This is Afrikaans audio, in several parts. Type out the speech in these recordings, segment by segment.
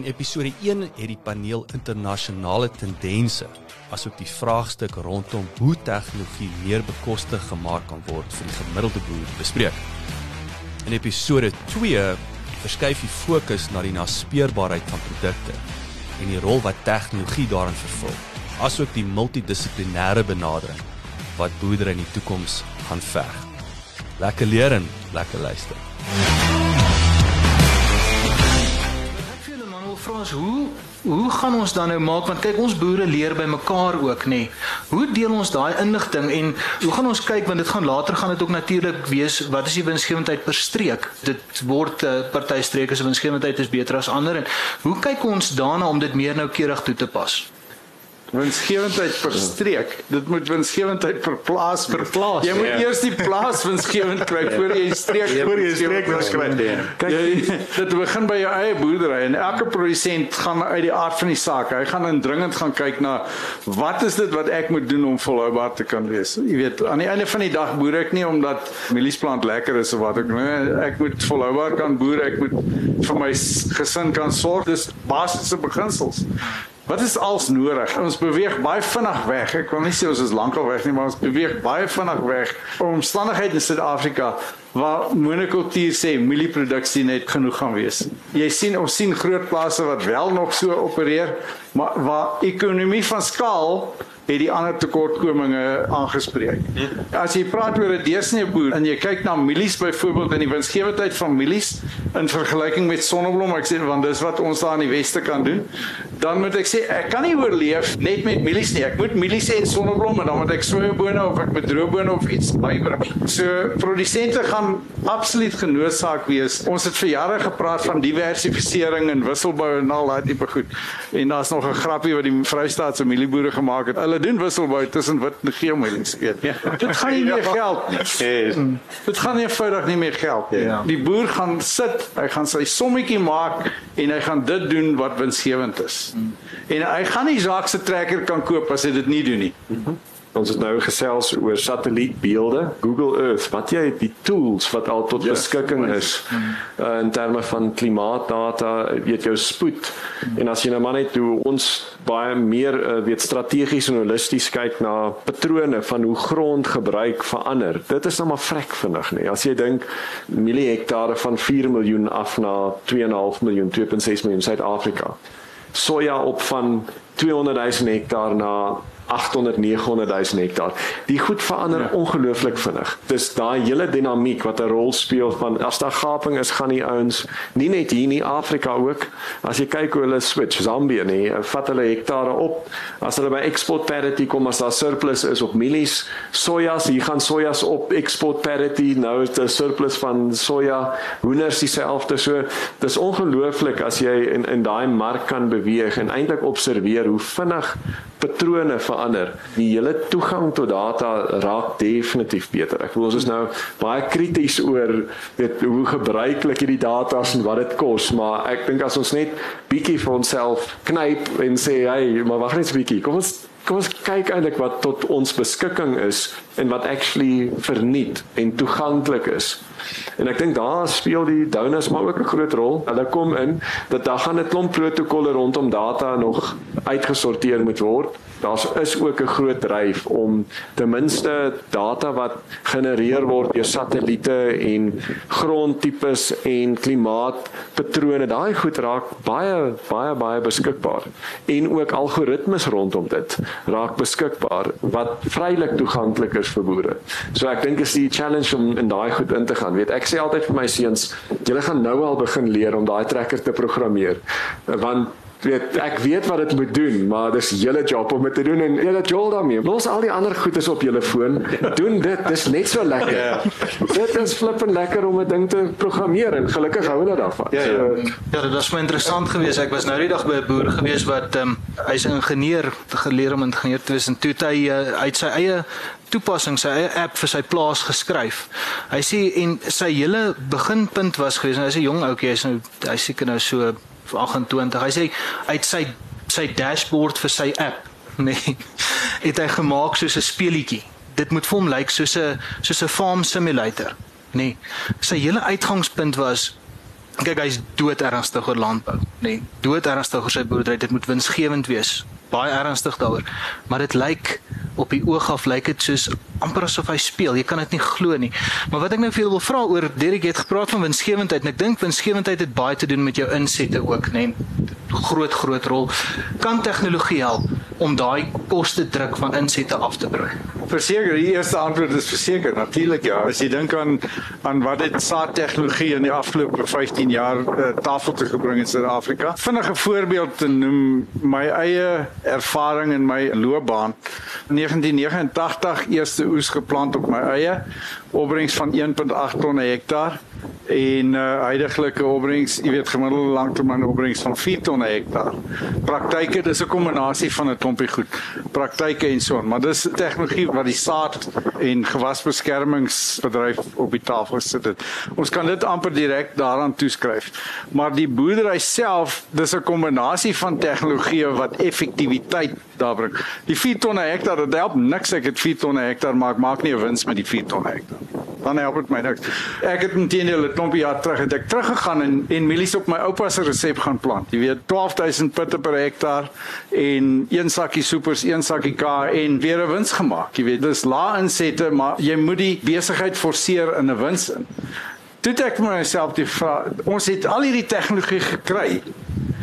In episode 1 het die paneel internasionale tendense asook die vraagstuk rondom hoe tegnologie meer bekostig gemaak kan word vir die gemiddelde boer bespreek. In episode 2 verskuif die fokus na die naspeurbaarheid van produkte en die rol wat tegnologie daarin vervul, asook die multidissiplinêre benadering wat boerdery in die toekoms gaan veg. Lekker leer en lekker luister. Vra ons hoe hoe gaan ons dan nou maak want kyk ons boere leer by mekaar ook nê. Hoe deel ons daai inligting en hoe gaan ons kyk want dit gaan later gaan dit ook natuurlik wees wat is die winsgewendheid per streek. Dit word uh, party streke se winsgewendheid is beter as ander en hoe kyk ons daarna om dit meer noukeurig toe te pas? Winsgewendheid per streek. Dit moet winsgewendheid per plaas per plaas. Jy moet yeah. eers die plaas winsgewend kry voor jy streek voor jy streek kry. Kyk, jy, dit begin by jou eie boerdery en elke produsent gaan uit die aard van die saak. Hy gaan indringend gaan kyk na wat is dit wat ek moet doen om volhoubaar te kan wees. Jy weet, aan die einde van die dag boer ek nie omdat mieliesplant lekker is of wat ook nie. Ek moet volhoubaar kan boer. Ek moet vir my gesin kan sorg. Dis basiese beginsels. Wat is als nodig? Ons beweeg baie vinnig weg. Ek wil nie sê ons is lankal weg nie, maar ons beweeg baie vinnig weg. Omstandighede in Suid-Afrika waar monokultuur sê mielieproduksie net genoeg gaan wees. Jy sien ons sien groot plase wat wel nog so opereer, maar waar ekonomie van skaal het die ander tekortkominge aangespreek. As jy praat oor 'n deursnee boer en jy kyk na mielies byvoorbeeld in die winsgewendheid van mielies in vergelyking met sonneblom, ek sê want dis wat ons daar in die weste kan doen, dan moet ek sê ek kan nie oorleef net met mielies nie. Ek moet mielies en sonneblom en dan moet ek sojabone of ek bedroebone of iets bybring. So produsente gaan absoluut genoodsaak wees. Ons het vir jare gepraat van diversifisering en wisselbou en al daai tipe goed. En daar's nog 'n grappie wat die Vrystaat se mielieboere gemaak het. Hulle doen wisselbou tussen wit en geel mielies eet. Ja. Dit gaan nie meer geld nie. Yes. Dit gaan nie eenvoudig nie meer geld nie. Ja. Die boer gaan sit, hy gaan sy sommetjie maak en hy gaan dit doen wat winsgewend is. Mm. En hy gaan nie Jacques se trekker kan koop as hy dit nie doen nie. Mm -hmm. Ons het nou gesels oor satellietbeelde, Google Earth, wat jy die tools wat al tot yes. beskikking is uh, in terme van klimaatdata, weet jou spoed. En as jy nou maar net hoe ons baie meer uh, weet strategies en holisties kyk na patrone van hoe grondgebruik verander. Dit is nou maar vrek vinnig, nê. As jy dink milie hektare van 4 miljoen af na 2.5 miljoen, 2.6 miljoen Suid-Afrika. Soja op van 200 000 hektaar na 800 900 000 hektaar. Die goed verander ja. ongelooflik vinnig. Dis daai hele dinamiek wat 'n rol speel van as daar gaping is, gaan die ouens nie net hier in Afrika ook. As jy kyk hoe hulle switch Zambië nee, vat hulle hektare op. As hulle by export parity kom as daar surplus is op mielies, sojas, hier gaan sojas op export parity. Nou is daar surplus van soja, hoenders dieselfde. So dis ongelooflik as jy in in daai mark kan beweeg en eintlik observeer hoe vinnig patrone verander. Die hele toegang tot data raak definitief beter. Ek voel ons is nou baie krities oor weet hoe gebruiklik hierdie data is en wat dit kos, maar ek dink as ons net bietjie vir onsself knyp en sê, "Hey, maar wag net 'n bietjie. Kom ons kom ons kyk eintlik wat tot ons beskikking is en wat actually verniet en toeganklik is." En ek dink daar speel die donors maar ook 'n groot rol. Hulle kom in dat daar gaan 'n klomp protokolle rondom data nog uitgesorteer moet word daar's is ook 'n groot dryf om ten minste data wat genereer word deur satelliete en grondtipes en klimaatpatrone daai goed raak baie baie baie beskikbaar en ook algoritmes rondom dit raak beskikbaar wat vrylik toeganklik is vir boere. So ek dink is die challenge om in daai goed in te gaan. Weet ek sê altyd vir my seuns, julle gaan nou al begin leer om daai trekker te programmeer want weet ek weet wat dit moet doen, maar dis julle job om dit te doen en jy dat jol daarmee. Los al die ander goedes op julle foon. Doen dit. Dis net so lekker. Ja. Dit is flippend lekker om 'n ding te programmeer en gelukkig hou hulle daarvan. Ja, ja. So, ja, dit was my interessant geweest. Ek was nou die dag by 'n boer geweest wat ehm um, hy's 'n ingenieur, geleer om ingenieur te wees en toe hy uh, uit sy eie toepassing sy eie app vir sy plaas geskryf. Hy sê en sy hele beginpunt was geweest, hy's 'n jong ouetjie, hy's nou hy seker nou so 28. Hy sê uit sy sy dashboard vir sy app, nee, het hy gemaak soos 'n speelietjie. Dit moet vir hom lyk soos 'n soos 'n farm simulator, nee. Sy hele uitgangspunt was kyk hy's dood ernstig oor landbou, nê. Nee, dood ernstig oor sy boerdery. Dit moet winsgewend wees. Baie ernstig daaroor. Maar dit lyk op die oog af lyk dit soos amper asof hy speel. Jy kan dit nie glo nie. Maar wat ek nou vir julle wil vra oor Derek het gepraat van winsgewendheid en ek dink winsgewendheid het baie te doen met jou insette ook, nê. Groot groot rol. Kan tegnologie help om daai koste druk van insette af te bring? Verseker, die eerste antwoord is verseker, natuurlik ja. As jy dink aan aan wat dit saad tegnologie in die afgelope 15 jaar uh, tafel te gebring in Suid-Afrika. Vinnige voorbeeld te noem, my eie ervaring in my loopbaan. 1989 eerste oes geplant op my eie, opbrengs van 1.8 ton per hektaar en uh, huidigelike opbrengs, jy weet gemiddelde langtermyn opbrengs van 4 ton per hektaar. Praktyke, dis 'n kombinasie van 'n klompie goed. Praktyke en so, maar dis tegnologie wat die saad en gewasbeskermingsbedryf op die tafel gesit het. Ons kan dit amper direk daaraan toeskryf. Maar die boerdery self, dis 'n kombinasie van tegnologie wat effektiwiteit daar bring. Die 4 ton per hektaar, dit help niks ek het 4 ton per hektaar maar ek maak nie 'n wins met die 4 ton per hektaar. Dan help dit my niks. Ek het intendeel 'n klompie jaar terug het ek teruggegaan en en mielies op my oupa se resep gaan plant. Jy weet 12000 pitte per hektaar en een sakkie soepers, een sakkie K en weer 'n wins gemaak. Jy weet, dis lae insette, maar jy moet die besigheid forceer in 'n wins in. Toe ek myself die vraag, ons het al hierdie tegnologie gekry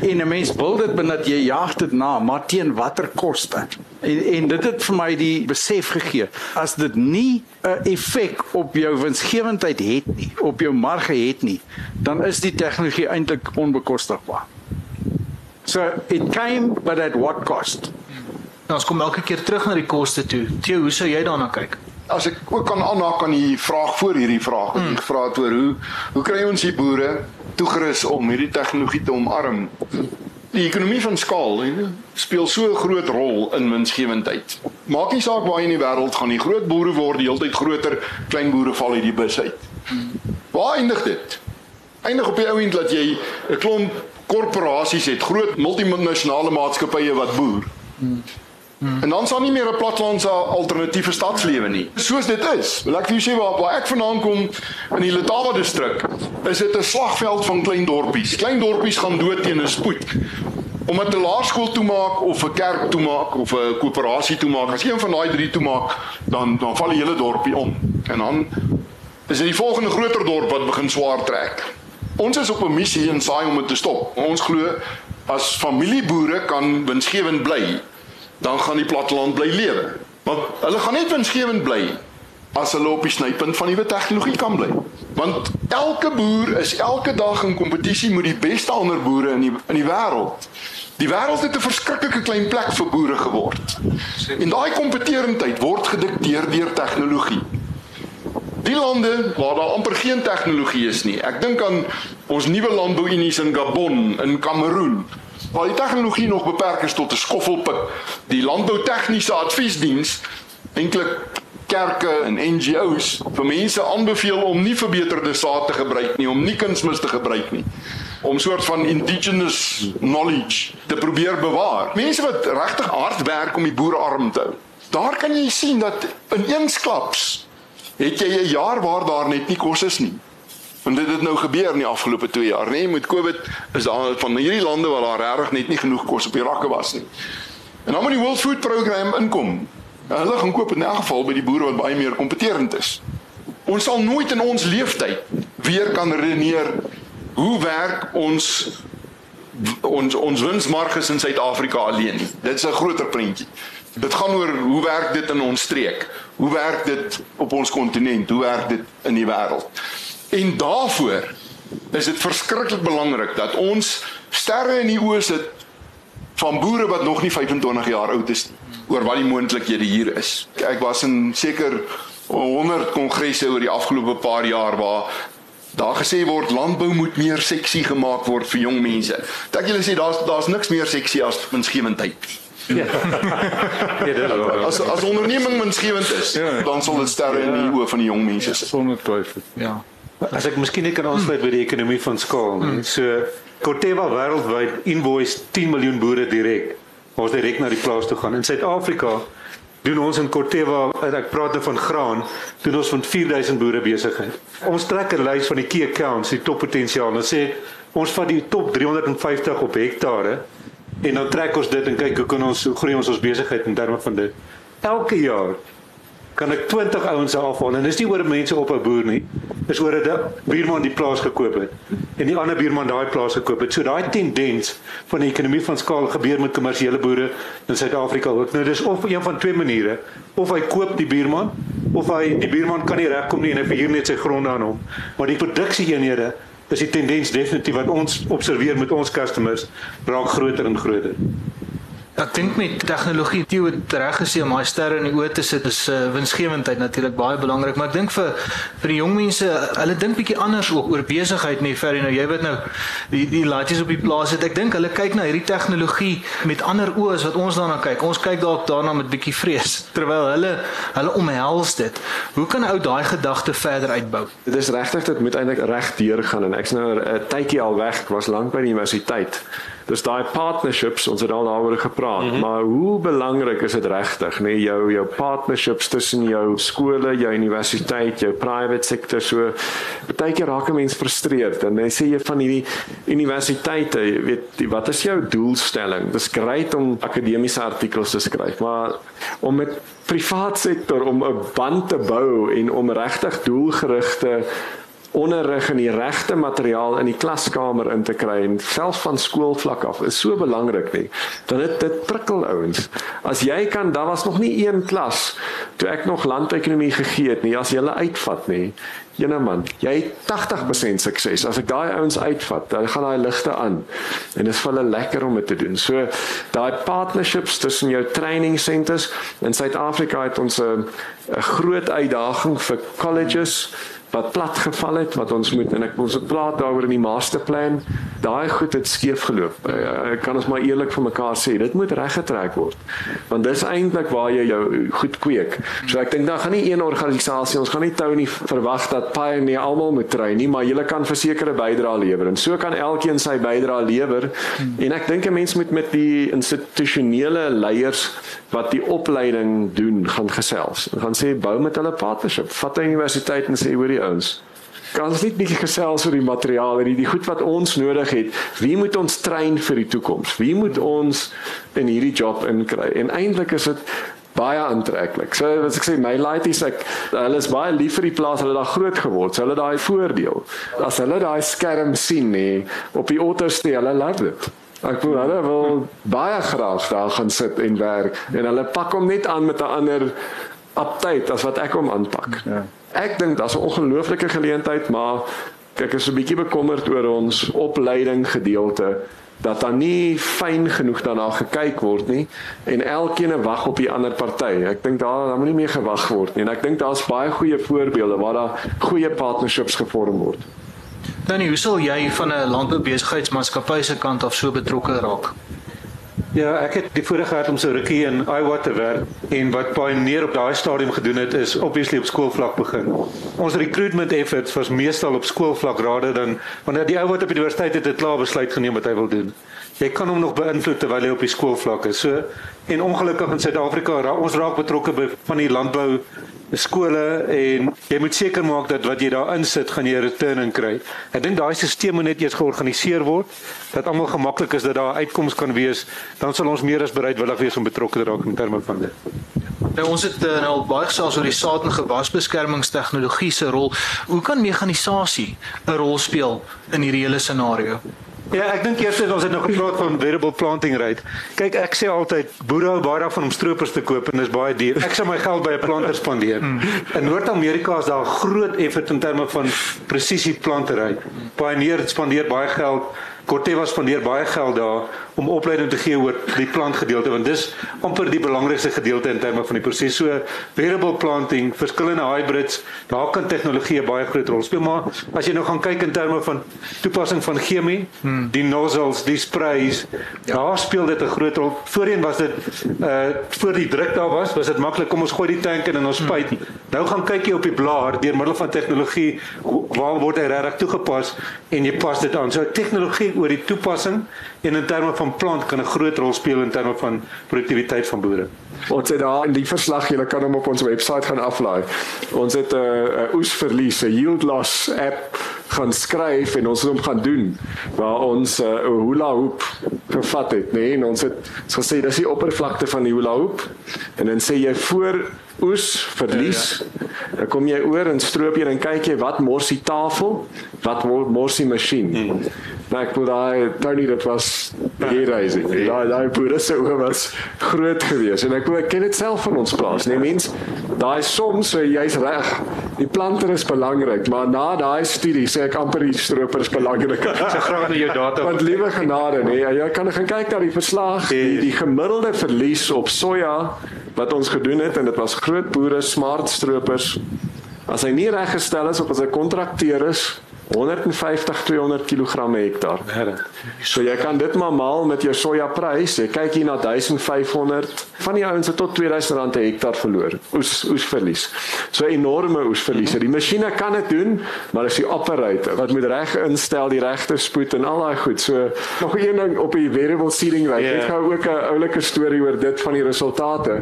en 'n mens wil dit benut jy jaag dit na maar teen watter koste? En en dit het vir my die besef gegee as dit nie 'n effek op jou winsgewendheid het nie op jou marge het nie dan is die tegnologie eintlik onbekostigbaar. So it came but at what cost? Nou ons kom elke keer terug na die koste toe. Theo hoe sou jy daarna kyk? As ek ook kan aanhaak aan die vraag voor hierdie vraag wat jy hmm. gevra het oor hoe hoe kry ons die boere toegerus om hierdie tegnologie te omarm. Die ekonomie van skaal speel so 'n groot rol in winsgewendheid. Maak nie saak waar jy in die wêreld gaan nie, groot boere word die hele tyd groter, klein boere val uit die bus uit. Waar eindig dit? Eindig op die ou end dat jy 'n klomp korporasies het, groot multinasjonale maatskappye wat boer. Hmm. En dan sal nie meer 'n platlandse alternatiewe stadslewe nie. Soos dit is. Wil ek vir jou sê waar, waar ek vandaan kom in die Letaba distrik, is dit 'n slagveld van klein dorpies. Klein dorpies gaan dood teen 'n spoed. Om 'n laerskool toe maak of 'n kerk toe maak of 'n koöperasie toe maak, as een van daai drie toe maak, dan dan val die hele dorpie om. En dan is dit die volgende groter dorp wat begin swaar trek. Ons is op 'n missie en saai om dit te stop. Ons glo as familieboere kan winsgewend bly dan gaan die platteland bly lewe. Want hulle gaan net winsgewend bly as hulle op die snypunt van nuwe tegnologie kan bly. Want elke boer is elke dag in kompetisie met die beste ander boere in die in die wêreld. Die wêreld het 'n verskriklike klein plek vir boere geword. En daai kompeterendheid word gedikteer deur tegnologie. Die lande waar daar amper geen tegnologie is nie. Ek dink aan ons nuwe landbouunies in Gabon, in Kameroen, waar die tegnologie nog beperk is tot 'n skoffelpik. Die landboutegniese adviesdiens eintlik kerke en NGO's vir mense aanbeveel om nie verbeterde saad te gebruik nie, om nie kunsmis te gebruik nie om soort van indigenous knowledge te probeer bewaar. Mense wat regtig hard werk om die boere arm te hou. Daar kan jy sien dat in eensklaps het jy 'n jaar waar daar net nie kos is nie. Want dit het nou gebeur in die afgelope 2 jaar, nê? Met COVID is daar van hierdie lande waar daar regtig net nie genoeg kos op die rakke was nie. En dan moet die World Food Program inkom. En hulle gaan koop in elk geval by die boere wat baie meer kompeterend is. Ons sal nooit in ons lewenstyd weer kan redeneer hoe werk ons ons ons winsmarges in Suid-Afrika alleen. Dit is 'n groter prentjie. Dit gaan oor hoe werk dit in ons streek? Hoe werk dit op ons kontinent? Hoe werk dit in die wêreld? En daaroor is dit verskriklik belangrik dat ons sterre in die oë sit van boere wat nog nie 25 jaar oud is oor wat die moontlikhede hier is. Ek was in seker 100 kongresse oor die afgelope paar jaar waar daar gesê word landbou moet meer seksie gemaak word vir jong mense. Dat julle sê daar's daar's niks meer seksie as winsgewendheid. Ja. ja, dit is as as onderneming winsgewend is, ja. dan sal dit sterre in die oë van die jong mense ja, sonder twyfel. Ja. As ek miskien net kan aansluit by die ekonomie van skaal, mm. so Corteva wêreldwyd invoice 10 miljoen boere direk. Ons direk na die plaas toe gaan. In Suid-Afrika doen ons in Corteva, ek praat nou van graan, doen ons van 4000 boere besigheid. Ons trek 'n lys van die key accounts, die toppotensiaal en sê ons vat die top 350 op hektare en dan trek ons dit en kyk hoe kan ons hoe groei ons ons besigheid in terme van dit. Elke jaar kan ek 20 ouens afhaal en dis nie oor mense op 'n boer nie. Dis oor 'n buurman die plaas gekoop het en die ander buurman daai plaas gekoop het. So daai tendens van die ekonomie van skaal gebeur met kommersiële boere in Suid-Afrika ook. Nou dis of een van twee maniere. Of hy koop die buurman of hy die buurman kan nie regkom nie en hy verhuur net sy gronde aan hom. Maar die produksieeenhede is die tendens definitief wat ons observeer met ons customers raak groter en groter. Ek dink met tegnologie Theo het reg gesê om daai sterre in die oë te sit is uh, winsgewendheid natuurlik baie belangrik, maar ek dink vir vir die jong mense, hulle dink bietjie anders ook oor besigheid nie vir nou jy weet nou die die laaties op die plaas het. Ek dink hulle kyk na hierdie tegnologie met ander oë as wat ons daarna kyk. Ons kyk dalk daarna met bietjie vrees terwyl hulle hulle omhels dit. Hoe kan 'n ou daai gedagte verder uitbou? Dit is regtig dit moet eintlik reg deur gaan en ek's nou 'n tydjie al weg, ek was lank by die universiteit. Dis daai partnerships, ons het al daaroor gepraat, mm -hmm. maar hoe belangrik is dit regtig, nê, nee, jou jou partnerships tussen jou skole, jou universiteit, jou private sektor so baie keer raak mense frustreerd en jy sê jy van hierdie universiteite, jy weet, wat is jou doelstelling? Dis grait om akademiese artikels te skryf, maar om met privaat sektor om 'n band te bou en om regtig doelgerigte onderrig en die regte materiaal in die klaskamer in te kry en selfs van skoolvlak af is so belangrik nie. Dan dit dit prikkel ouens. As jy kan, daar was nog nie een klas toe ek nog landekonomie gegee het nie, as jy hulle uitvat nie. Jene man, jy het 80% sukses. As ek daai ouens uitvat, dan gaan daai ligte aan. En dit is vir hulle lekker om dit te doen. So daai partnerships tussen jou training centers in Suid-Afrika het ons 'n 'n groot uitdaging vir colleges wat plat geval het wat ons moet en ek ons het praat daaroor in die masterplan. Daai goed het skeef geloop. Ek eh, eh, kan ons maar eerlik vir mekaar sê dit moet reggetrek word want dis eintlik waar jy jou goed kweek. So ek dink dan gaan nie een organisasie ons gaan nie tou nie verwag dat pioneer almal moet train nie maar julle kan versekerde bydrae lewer en so kan elkeen sy bydrae lewer. En ek dink 'n mens moet met die institusionele leiers wat die opleiding doen gaan gesels. Gaan sê bou met hulle partnership. Vat 'n universiteit en sê hoor die ouens kan ons net bietjie gesels oor die materiaal en die, die goed wat ons nodig het wie moet ons train vir die toekoms wie moet ons in hierdie job inkry en eintlik is dit baie aantreklik. So as ek sê my laities ek hulle is baie lief vir die plaas, hulle het daar groot geword. So hulle daai voordeel. As hulle daai skerm sien nê op die autoste, hulle laat dit. Ek voel hulle wil baie graag daar gaan sit en werk en hulle pak hom net aan met 'n ander update as wat ek hom aanpak. Ja. Ek dink daar's 'n ongelooflike geleentheid, maar kyk ek is 'n bietjie bekommerd oor ons opleiding gedeelte dat daar nie fyn genoeg daarna gekyk word nie en elkeen wag op die ander party. Ek dink daar daar moet nie meer gewag word nie en ek dink daar's baie goeie voorbeelde waar daar goeie partnerships gevorm word. Dan hoe sal jy van 'n landboubesigheidsmaatskappy se kant af so betrokke raak? Ja, ek het die voorreg gehad om so rukkie in Iowa te werk en wat Pioneer op daai stadium gedoen het is obviously op skoolvlak begin. Ons recruitment efforts was meestal op skoolvlak rader dan wanneer die ou wat op die universiteit het 'n klaar besluit geneem wat hy wil doen. Jy kan hom nog beïnvloed terwyl hy op die skoolvlak is. So en ongelukkig in Suid-Afrika, ons raak betrokke by van die landbou skole en jy moet seker maak dat wat jy daar insit gaan jy return in kry. Ek dink daai stelsel moet net eers georganiseer word dat almal gemaklik is dat daar uitkoms kan wees, dan sal ons meer as bereidwillig wees om betrokke te raak in terme van dit. Nou ons het uh, nou baie gesels oor die saad en gewasbeskermingstegnologie se rol. Hoe kan mekanisasie 'n rol speel in hierdie hele scenario? Ja, ek dink eers het ons het nog gepraat van variable planting rate. Kyk, ek sê altyd boere hou baie daarvan om stroopers te koop en dis baie duur. Ek sal my geld by 'n planter spandeer. In Noord-Amerika is daar groot effort in terme van presisie plantery. Pioneer spandeer baie geld Corteva spandeer baie geld daar om opleiding te gee oor die plantgedeelte want dis amper die belangrikste gedeelte in terme van die proses. So variable planting, verskillende hybrids, daar kan tegnologie baie groot rol speel, maar as jy nou gaan kyk in terme van toepassing van chemie, hmm. die nozzles, die sprays, ja. daar speel dit 'n groot rol. Voorheen was dit uh voor die druk daar was, was dit maklik om ons gooi die tank in en ons spuit. Hmm. Nou gaan kyk jy op die blaar deur middel van tegnologie waar word hy regtig toegepas en jy pas dit aan. So tegnologie oor die toepassing en in terme van plant kan 'n groot rol speel in terme van produktiwiteit van boere. Ons het daar in die verslag, jy kan hom op ons webwerf gaan aflaai. Ons het 'n uh, oesverlies, 'n yield loss app gaan skryf en ons het hom gaan doen waar ons 'n uh, hula hoop gevat het, nê? Nee? En ons het gesê dis die oppervlakte van die hula hoop en dan sê jy voor oes verlies. Ja, ja. Dan kom jy oor en stroop jy en kyk jy wat mors die tafel, wat mors die masjien. Hmm. Nou ek wil daai Tony dit was hier reising. Daai daai boere se oor was groot geweest en ek wil ek ken dit self van ons plaas. Nee mens, daai soms so jy's reg. Die planter is belangrik, maar na daai studie sê ek amper die stroper is belangrik. Ek sê graag aan jou data. Want liewe genade, nee, jy kan gaan kyk na die verslag, die, die gemiddelde verlies op soja wat ons gedoen het en dit was groot boere, smart stropers. As hy nie reggestel is of as hy kontrakteer is, 150 200 kg hektaar. So jy kan dit maar maal met jou soja prys. Jy kyk hier na 1500 van die ouens het tot 2000 rand per hektaar verloor. Oes oes verlies. So enorme oes verlies. Die masjiene kan dit doen, maar as die operator wat moet reg instel, die regte spoed en al daai goed. So nog een ding op die variable seeding rate. Ek gou ook 'n oulike storie oor dit van die resultate.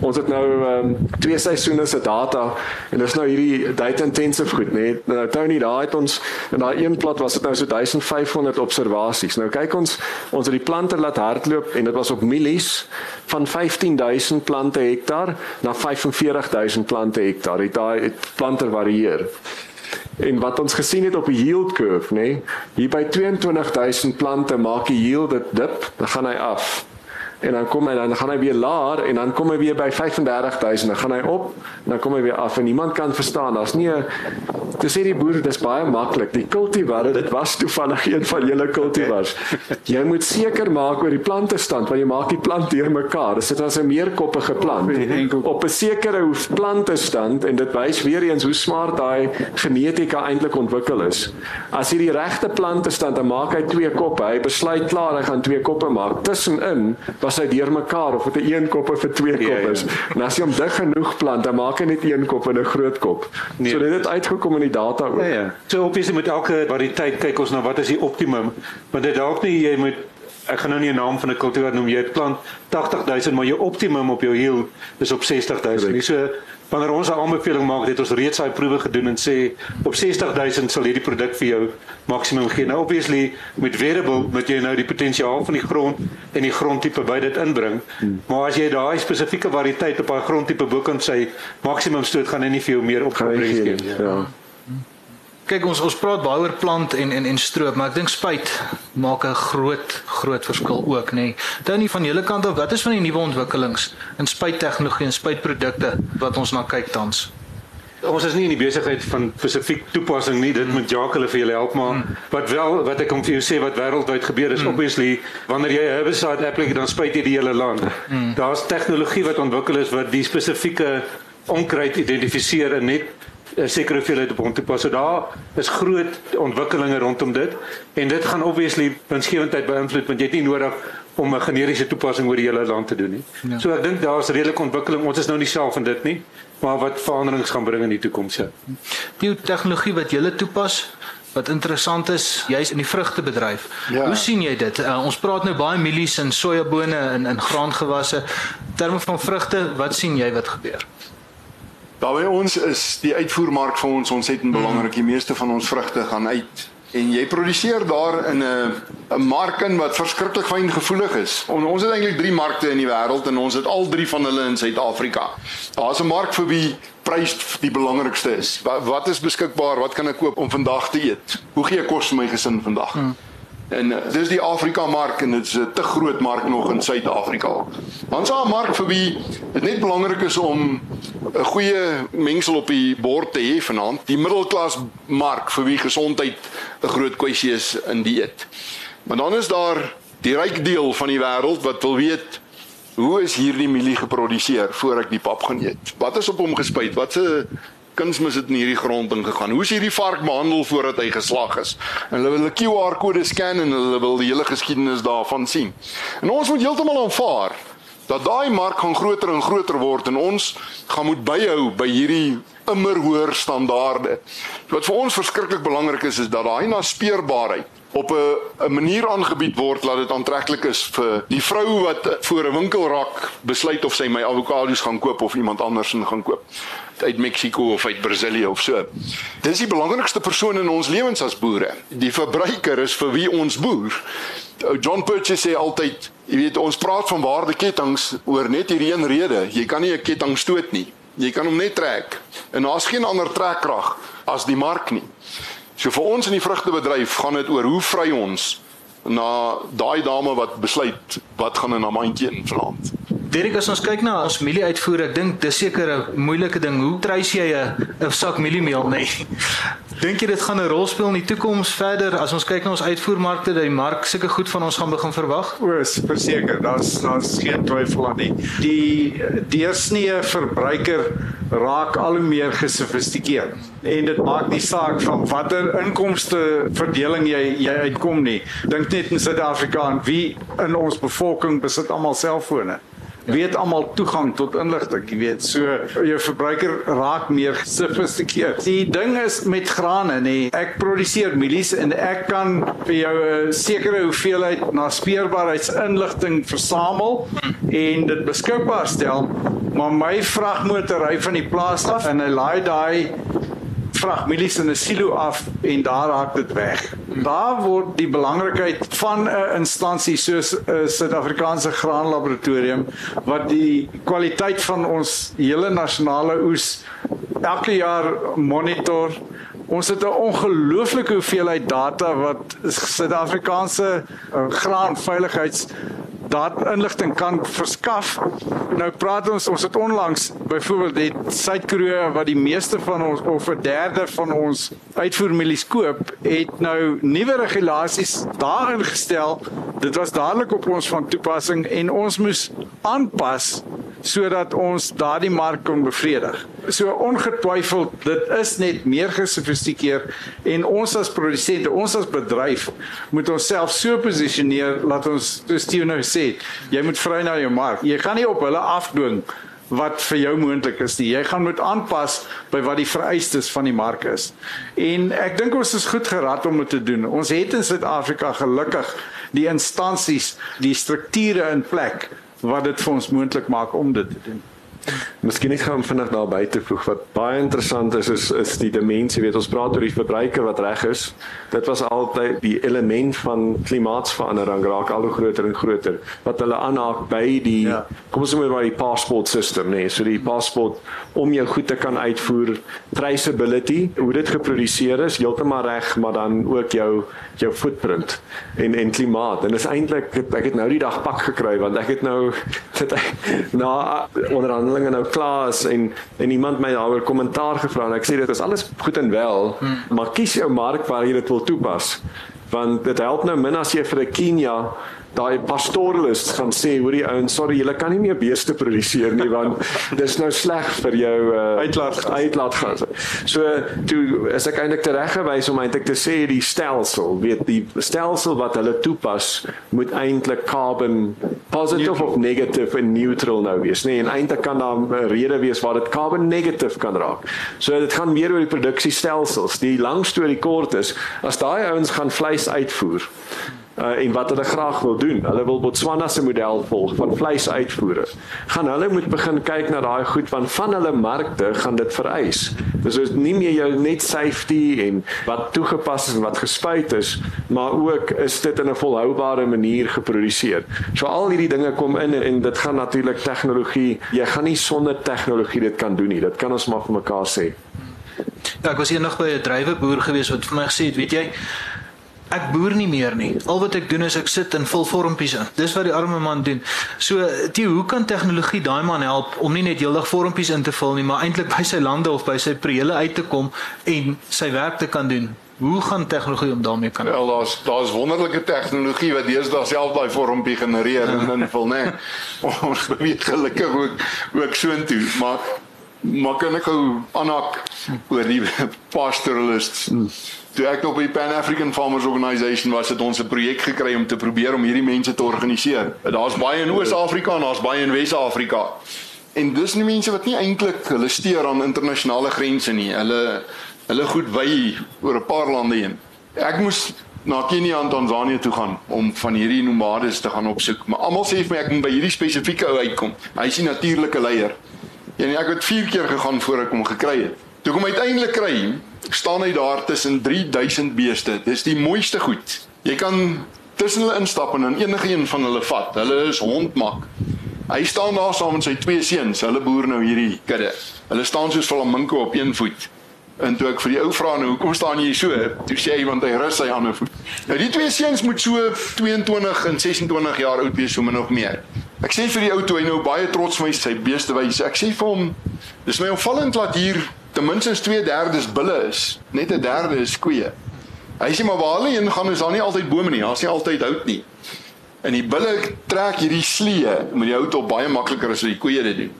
Ons het nou um, twee seisoene se data en dis nou hierdie data intensive goed, né? Nee. Nou Tony, daai het ons En daai een plat was dit nou so 1500 observasies. Nou kyk ons, ons het die plante laat hardloop en dit was op mielies van 15000 plante hektaar na 45000 plante hektaar. Dit daai plante varieer. En wat ons gesien het op die yield curve, nê, nee, hier by 22000 plante maak die yield dit dip, dan gaan hy af en dan kom hy dan gaan hy weer laer en dan kom hy weer by 35000 dan gaan hy op en dan kom hy weer af. En niemand kan verstaan daar's nie te sê die boere dis baie maklik. Die kultivar dit was toevallig een van julle kultivars. Jy moet seker maak oor die plante stand want jy maak die plant deur mekaar. Dis dit as 'n meerkoppige plant. Op 'n sekere hoef plante stand en dit wys weer eens hoe smart daai genetika eintlik ontwikkel is. As jy die regte plante stand dan maak hy twee koppe. Hy besluit klaar hy gaan twee koppe maak. Tussenin was hy deurmekaar of dit 'n een kop of 'n twee kop ja, ja. is. En as jy hom dig genoeg plant, dan maak hy net een kop en 'n groot kop. Nee. So dit het uitgekom in die data ook. Ja, ja. So op is met elke variëteit kyk ons na wat is die optimum, want dit dalk nie jy moet ek gaan nou nie 'n naam van 'n kultuur noem jy plant 80000 maar jou optimum op jou hiel is op 60000. Nie so wanneer ons 'n aanbeveling maak, het ons reeds daai proewe gedoen en sê op 60000 sal hierdie produk vir jou maksimum gee. Nou obviously met variable moet jy nou die potensiaal van die grond en die grondtipe by dit inbring. Hmm. Maar as jy daai spesifieke variëteit op daai grondtipe bo kan sê maksimum stoot gaan hy nie vir jou meer opgebring gee nie. Ja. Kyk ons ons praat baie oor plant en en en stroop, maar ek dink spuit maak 'n groot groot verskil ook, nê. Tony van julle kant af, wat is van die nuwe ontwikkelings in spuittegnologie en spuitprodukte wat ons na kyk tans? Ons is nie in die besigheid van spesifiek toepassing nie. Dit moet Jacques hulle vir julle help maar hmm. wat wel wat ek kom vir jou sê wat wêreldwyd gebeur is hmm. obviously wanneer jy 'n herbicide apply dan spuit jy die hele land. Hmm. Daar's tegnologie wat ontwikkel is wat die spesifieke onkruid identifiseer en net sekere hoeveelheid op hom toe pas. So daar is groot ontwikkelinge rondom dit en dit gaan obviously winsgewendheid beïnvloed want jy het nie nodig om 'n generiese toepassing oor die hele land te doen nie. Ja. So ek dink daar's redelike ontwikkeling. Ons is nou nie self in dit nie, maar wat veranderings gaan bring in die toekoms. Ja. Die tegnologie wat jy toepas Wat interessant is, jy's in die vrugtebedryf. Ja. Hoe sien jy dit? Uh, ons praat nou baie mielies en sojabone en in graangewasse. Terme van vrugte, wat sien jy wat gebeur? Daar by ons is die uitvoermark vir ons ontsettend belangrik. Die meeste van ons vrugte gaan uit en jy produseer daar in 'n 'n mark in wat verskriklik fyn gevoelig is. On, ons het eintlik 3 markte in die wêreld en ons het al 3 van hulle in Suid-Afrika. Daar's 'n mark vir wie prys die belangrikste is. Wat, wat is beskikbaar? Wat kan ek koop om vandag te eet? Hoe gee ek kos vir my gesin vandag? Hmm. En uh, dis die Afrika mark en dit is 'n te groot mark nog in Suid-Afrika. Ons het 'n mark vir wie dit net belangrik is om 'n goeie mengsel op die bord te hê vanaand. Die middelklas mark vir wie gesondheid 'n groot kwessie is in dieet. Maar dan is daar die ryk deel van die wêreld wat wil weet hoe is hierdie mielie geproduseer voor ek die pap gaan eet? Wat is op hom gespuit? Wat se kunsmis het in hierdie grond ingegaan. Hoe is hierdie vark behandel voordat hy geslag is? En hulle wil 'n QR-kode scan en hulle wil die hele geskiedenis daarvan sien. En ons moet heeltemal aanvaar dat daai mark gaan groter en groter word en ons gaan moet byhou by hierdie immer hoër standaarde. Wat vir ons verskriklik belangrik is is dat daai naspeurbaarheid op 'n 'n manier aangebied word dat dit aantreklik is vir die vrou wat voor 'n winkelrak besluit of sy my avokado's gaan koop of iemand anders gaan koop uit Mexiko of uit Brasilië of so. Dis die belangrikste persoon in ons lewens as boere. Die verbruiker is vir wie ons boer. John Purchase sê altyd, jy weet ons praat van waardeketTINGS oor net hierdie een rede. Jy kan nie 'n ketting stoot nie. Jy kan hom net trek. En daar's geen ander trekkrag as die mark nie. So vir ons in die vrugtebedryf gaan dit oor hoe vry ons na daai dame wat besluit wat gaan in 'n mandjie in vanaand. Derek as ons kyk na ons mielieuitvoer, ek dink dis seker 'n moeilike ding. Hoe treis jy 'n 'n sak mieliemeel, nê? Nee? Dink jy dit gaan 'n rol speel in die toekoms verder as ons kyk na ons uitvoermarkte dat die mark sulke goed van ons gaan begin verwag? O, verseker, daar's daar's geen twyfel aan nie. Die deursnee verbruiker raak al hoe meer gesofistikeerd en dit maak nie saak van watter inkomste verdeling jy jy uitkom nie. Dink net in Suid-Afrika en wie in ons bevolking besit almal selfone weet almal toegang tot inligting, jy weet. So jou verbruiker raak meer gesofistikeerd. Die ding is met grane nê. Ek produseer mielies en ek kan vir jou 'n sekere hoeveelheid na speurbaarheidsinligting versamel en dit beskikbaar stel. Maar my vragmotor ry van die plaas af en hy laai daai vragmielies in 'n silo af en daar raak dit weg. Daar word die belangrikheid van 'n instansie soos 'n Suid-Afrikaanse graanlaboratorium wat die kwaliteit van ons hele nasionale oes elke jaar monitor. Ons het 'n ongelooflike hoeveelheid data wat Suid-Afrikaanse uh, graanveiligheids dat inligting kan verskaf. Nou praat ons ons het onlangs byvoorbeeld die Suid-Korea wat die meeste van ons of 'n derde van ons uitvoermielies koop, het nou nuwe regulasies daarin gestel. Dit was dadelik op ons van toepassing en ons moes aanpas sodat ons daardie mark kon bevredig. So ongetwyfeld, dit is net meer gesofistikeer en ons as produsente, ons as bedryf moet onsself so posisioneer dat ons soos Steven nou sê, jy moet vry na jou mark. Jy gaan nie op hulle afdwing wat vir jou moontlik is nie. Jy gaan moet aanpas by wat die vereistes van die mark is. En ek dink ons is goed gerad om dit te doen. Ons het in Suid-Afrika gelukkig die instansies, die strukture in plek wat dit vir ons moontlik maak om dit te doen. Miskien net gaan vinnig daar buite voeg wat baie interessant is is is die dimensie weet ons praat oor die verbruiker wat reg is. Dit was altyd die element van klimaatsverandering raak al hoe groter en groter wat hulle aanhaak by die ja. kom ons noem by die paspoort stelsel nê. Nee. So die paspoort om jou goed te kan uitvoer, traceability, hoe dit geproduseer is, heeltemal reg, maar dan ook jou jou footprint en en klimaat. En dis eintlik ek het nou die dag pak gekry want ek het nou dit na onderhandeling onderhandelinge nou klaar is en en iemand my daaroor kommentaar gevra en ek sê dit is alles goed en wel, hmm. maar kies jou mark waar jy dit wil toepas. Want dit help nou min as jy vir 'n Kenia daai pastoralist gaan sê hoor die ouens sorry julle kan nie meer beeste produseer nie want dis nou sleg vir jou uh, uitlaat uitlaatgas. So toe is ek eintlik tereggewys om eintlik te sê die stelsel, weet die stelsel wat hulle toepas moet eintlik carbon positive neutral. of negative en neutral nou wees, nê? Nee, en eintlik kan daar 'n rede wees waar dit carbon negative kan raak. So dit gaan meer oor die produksiestelsels. Die lang storie kort is as daai ouens gaan vleis uitvoer uh, en wat hulle graag wil doen. Hulle wil Botswana se model volg van vleisuitvoere. Gaan hulle moet begin kyk na daai goed van van hulle markte gaan dit vereis. Dis is nie meer jou net safety en wat toegepas is en wat gespuit is, maar ook is dit in 'n volhoubare manier geproduseer. So al hierdie dinge kom in en dit gaan natuurlik tegnologie. Jy gaan nie sonder tegnologie dit kan doen nie. Dit kan ons maar vir mekaar sê. Ja, ek was hier nog by 'n drywerboer gewees wat vir my gesê het, weet jy, ek boer nie meer nie. Al wat ek doen is ek sit en vul vormpies in. Dis wat die arme man doen. So, die hoe kan tegnologie daai man help om nie net heeldag vormpies in te vul nie, maar eintlik by sy lande of by sy prele uit te kom en sy werk te kan doen? Hoe gaan tegnologie om daarmee kan? Wel, daar's daar's wonderlike tegnologie wat deesdae self daai vormpie genereer en invul, né? Ons beweeg gelukkig ook ook so intoe, maar maar kan ek gou aanhak oor die pastoralists? Toe ek op die Pan African Farmers Organisation was, het ons 'n projek gekry om te probeer om hierdie mense te organiseer. Daar's baie in Oos-Afrika en daar's baie in Wes-Afrika. En dis nie mense wat nie eintlik hulle steur aan internasionale grense nie. Hulle hulle goed wy oor 'n paar lande heen. Ek moes na Kenia en Tanzanië toe gaan om van hierdie nomades te gaan opsoek, maar almal sê vir my ek moet by hierdie spesifieke ou uitkom. Hy is 'n natuurlike leier. En ek het 4 keer gegaan voor ek hom gekry het. Toe kom uiteindelik kry, staan hy daar tussen 3000 beeste. Dis die mooiste goed. Jy kan tussen hulle instap en enige een van hulle vat. Hulle is hondmak. Hy staan daar saam met sy twee seuns. Hulle boer nou hierdie kudde. Hulle staan soos flamingo op een voet. En toe ek vir die ou vra nou, hoekom staan jy so? Toe sê hy want hy rus sy ander voet. Nou die twee seuns moet so 22 en 26 jaar oud wees, so min of meer. Ek sê vir die ou toe hy nou baie trots my sy beeste wys. Ek sê vir hom, dis my opvallend dat hier ten minste 2/3 bulle is, net 'n derde is koeie. Hy sê maar waar hulle heen gaan is daar nie altyd bome nie, daar's nie altyd hout nie. En die bulle trek hierdie slee met die hout op baie makliker as wat die koeie dit doen.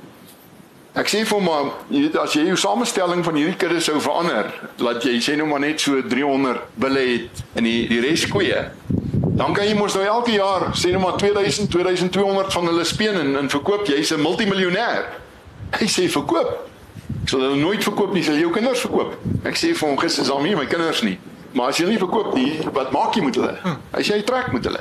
Ek sê vir hom, jy weet as jy jou samestelling van hierdie kudde sou verander, laat jy sê nou maar net so 300 bulle het en die die res koeie. Dan kan jy mos nou elke jaar sê nou maar 2000, 2200 van hulle speen en, en verkoop, jy's 'n multimiljonêr. Hy sê verkoop. Ek sal hulle nooit verkoop nie, sal jou kinders verkoop. Ek sê vir hom gister is al nie my kinders nie. Maar as jy nie verkoop nie, wat maak jy met hulle? As jy trek met hulle.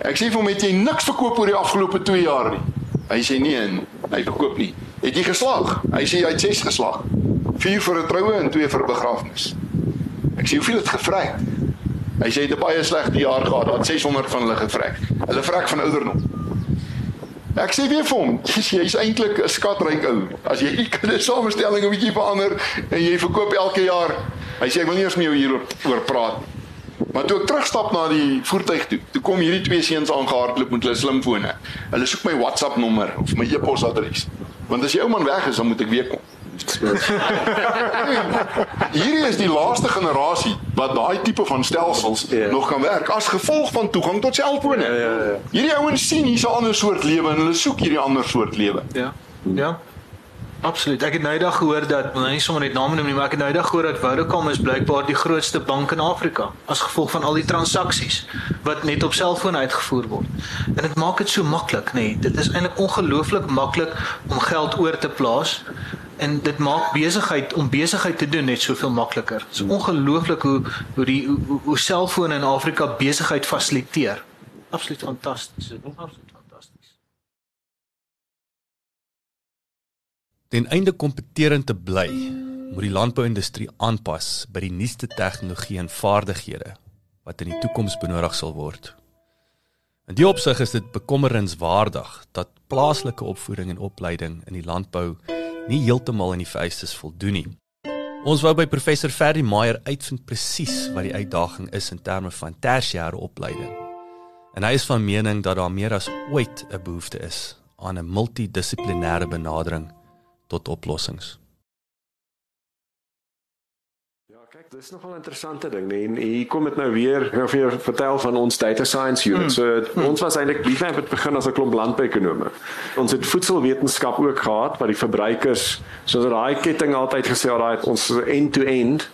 Ek sê vir hom het jy niks verkoop oor die afgelope 2 jaar nie. Hy sê nee, en hy verkoop nie. Het jy geslag? Hy sê hy het 6 geslag. 4 vir 'n troue en 2 vir 'n begrafnis. Ek sê hoeveel het gevrek? Hy sê hy het baie slegte jaar gehad, dat 600 van hulle gevrek. Hulle vrek van ouderdom. Ek sê weer vir hom, jy's eintlik 'n skatryk ou. As jy die samestelling 'n bietjie verander en jy verkoop elke jaar. Hy sê ek wil nie eens met jou hieroor oor praat nie. Maar toe ek terugstap na die voertuig toe, toe kom hierdie twee seuns aangehardloop met hulle slimfone. Hulle soek my WhatsApp nommer of my e-posadres. Want as die ou man weg is, dan moet ek weer kom. Hierdie is die laaste generasie wat daai tipe van stelsels Ja. nog kan werk as gevolg van toegang tot selfone. Ja, ja, ja. Hierdie ouens sien hier's 'n ander soort lewe en hulle soek hierdie ander soort lewe. Ja. Ja. Absoluut. Ek het nou eendag gehoor dat nou nie sommer net name noem nie, maar ek het nou eendag gehoor dat Vodacom is blykbaar die grootste bank in Afrika as gevolg van al die transaksies wat net op selfone uitgevoer word. En dit maak dit so maklik, nê. Nee. Dit is eintlik ongelooflik maklik om geld oor te plaas en dit maak besigheid om besigheid te doen net soveel makliker. Dit is ongelooflik hoe hoe die hoe, hoe, selfone in Afrika besigheid fasiliteer. Absoluut fantasties. Dit is absoluut fantasties. Ten einde kompeterend te bly, moet die landbouindustrie aanpas by die nuutste tegnologie en vaardighede wat in die toekoms benodig sal word. In die opsig is dit bekommerenswaardig dat plaaslike opvoeding en opleiding in die landbou nie heeltemal aan die vereistes voldoen nie. Ons wou by professor Ferdi Meyer uitvind presies wat die uitdaging is in terme van tersiêre opleiding. En hy is van mening dat daar meer as ooit 'n behoefte is aan 'n multidissiplinêre benadering tot oplossings. Dis nogal 'n interessante ding, nee. En hier kom dit nou weer, gaan vir jou vertel van ons data science unit. So ons was eintlik net het begin as 'n klomp landbouekonome. Ons het voedselwetenskap ook gehad wat die verbruikers, soos daai ketting altyd gesê het, daai ons end-to-end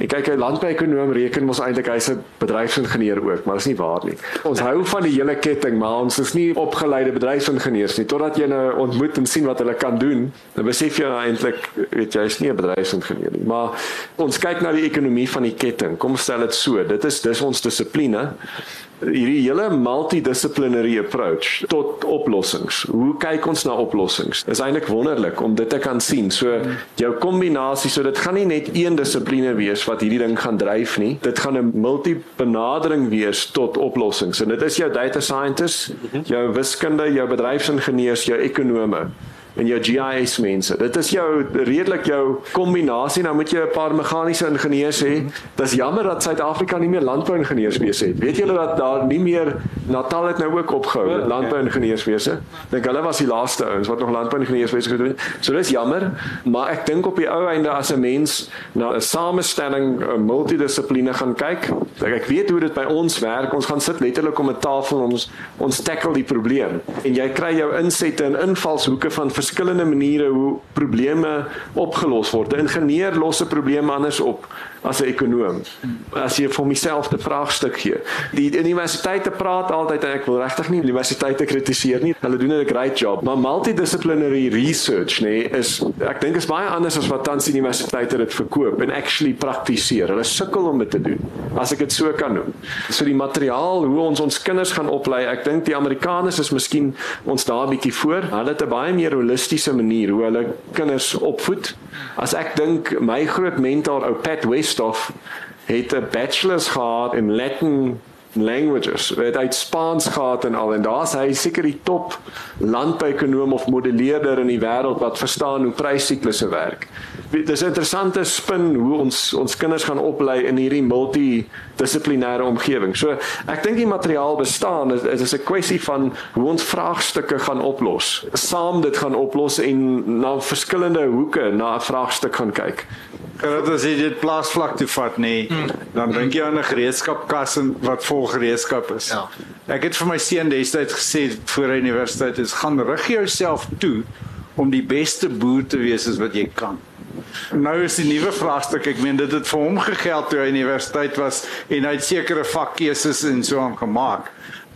Ek kyk 'n landbouekonoom reken mos eintlik hy's 'n bedryfsingenieur ook, maar dis nie waar nie. Ons hou van die hele ketting, maar ons is nie opgeleide bedryfsingenieurs nie totdat jy nou ontmoet en sien wat hulle kan doen. Dan besef jy nou eintlik, weet jy, hy's nie 'n bedryfsingenieur nie, maar ons kyk na die ekonomie van die ketting. Kom stel dit so, dit is dis ons dissipline hierdie hele multidissiplinary approach tot oplossings. Hoe kyk ons na oplossings? Dis eintlik wonderlik om dit te kan sien. So jou kombinasie, so dit gaan nie net een dissipline wees wat hierdie ding gaan dryf nie. Dit gaan 'n multibenadering wees tot oplossings. En dit is jou data scientists, jou wiskunde, jou bedryfsingenieurs, jou ekonome en jou GIS mense. Dit is jou redelik jou kombinasie. Nou moet jy 'n paar meganiese ingenieurs hê. Dis jammer dat Suid-Afrika nie meer landbouingenieurs wees het. Weet julle dat daar nie meer Natal het nou ook opgehou met landbouingenieurswese? Dink hulle was die laaste ouens wat nog landbouingenieurswese gedoen het. So dis jammer, maar ek dink op die ou einde as 'n mens na 'n samestelling 'n multidissipline gaan kyk, ek, ek weet hoe dit by ons werk. Ons gaan sit letterlik om 'n tafel ons ons tackle die probleem. En jy kry jou insette en invalshoeke van verskillende maniere hoe probleme opgelos word. 'n Ingenieur los 'n probleem anders op as 'n ekonom. As jy vir myself die vraagstuk gee. Die universiteite praat altyd en ek wil regtig nie universiteite kritiseer nie. Hulle doen 'n great job, maar multidisciplinary research, nee, is ek dink is baie anders as wat tans universiteite dit verkoop en actually praktiseer. Hulle sukkel om dit te doen. As ek dit so kan noem. So die materiaal hoe ons ons kinders gaan oplei, ek dink die Amerikaners is miskien ons daar bietjie voor. Hulle het 'n baie meer holistiese manier hoe hulle kinders opvoed. As ek dink my groot mentor ou Pat Westhoff het 'n bachelor's gehad in Latin languages. Hy het uit Spaans gehad en al en daar's hy seker die top landbouekonoom of modelleerder in die wêreld wat verstaan hoe prysiklusse werk. Dit is 'n interessante spin hoe ons ons kinders gaan oplei in hierdie multidissiplinêre omgewing. So ek dink die materiaal bestaan dit is, is 'n kwessie van hoe ons vraagstukke gaan oplos. Saam dit gaan oplos en na verskillende hoeke na 'n vraagstuk gaan kyk. Dat as jy dit plaasvlak toe vat nê, nee, dan dink jy aan 'n gereedskapkas en wat vol gereedskap is. Ja. Ek het vir my seun destyds gesê voor hy universiteit is, gaan rig jouself toe om die beste boer te wees as wat jy kan. Nou is die nuwe vraagstuk, ek meen dit het vir hom gegeld toe hy universiteit was en hy het sekere vakkeuses en so aan gemaak.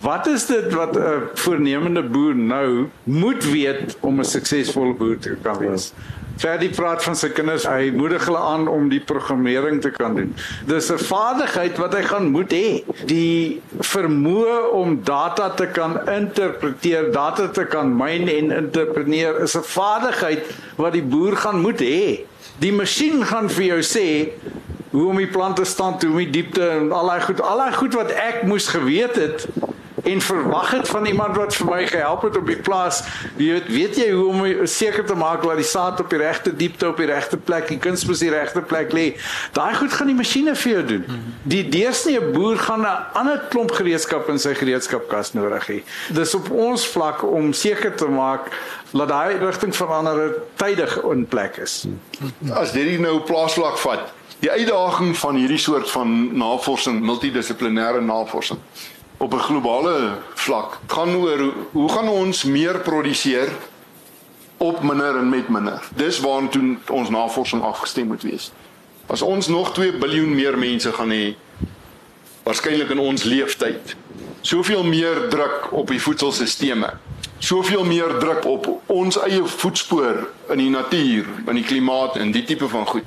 Wat is dit wat 'n voornemende boer nou moet weet om 'n suksesvolle boer te kan wees? Ferdi praat van sy kinders, hy moedig hulle aan om die programmering te kan doen. Dis 'n vaardigheid wat hy gaan moet hê. Die vermoë om data te kan interpreteer, data te kan myn en interpreteer is 'n vaardigheid wat die boer gaan moet hê. Die masjien gaan vir jou sê hoe om die plante stand hoe om die diepte en al daai goed, al daai goed wat ek moes geweet het en verwag het van iemand wat vir my gehelp het op die plaas. Jy weet, weet jy hoe om seker te maak dat die saad op die regte diepte op die regte plek, die kunsmis die regte plek lê. Daai goed gaan die masjiene vir jou doen. Die deursnee boer gaan 'n ander klomp gereedskap in sy gereedskapkas nodig hê. Dis op ons vlak om seker te maak dat daai rigting verander tydig in plek is. As dit nou plaasvlak vat, die uitdaging van hierdie soort van navorsing, multidissiplinêre navorsing op 'n globale vlak gaan oor hoe gaan ons meer produseer op minder en met minder. Dis waartoe ons navorsing afgestem moet wees. As ons nog 2 miljard meer mense gaan hê waarskynlik in ons leeftyd. Soveel meer druk op die voedselstelsels. Soveel meer druk op ons eie voetspoor in die natuur, in die klimaat en die tipe van goed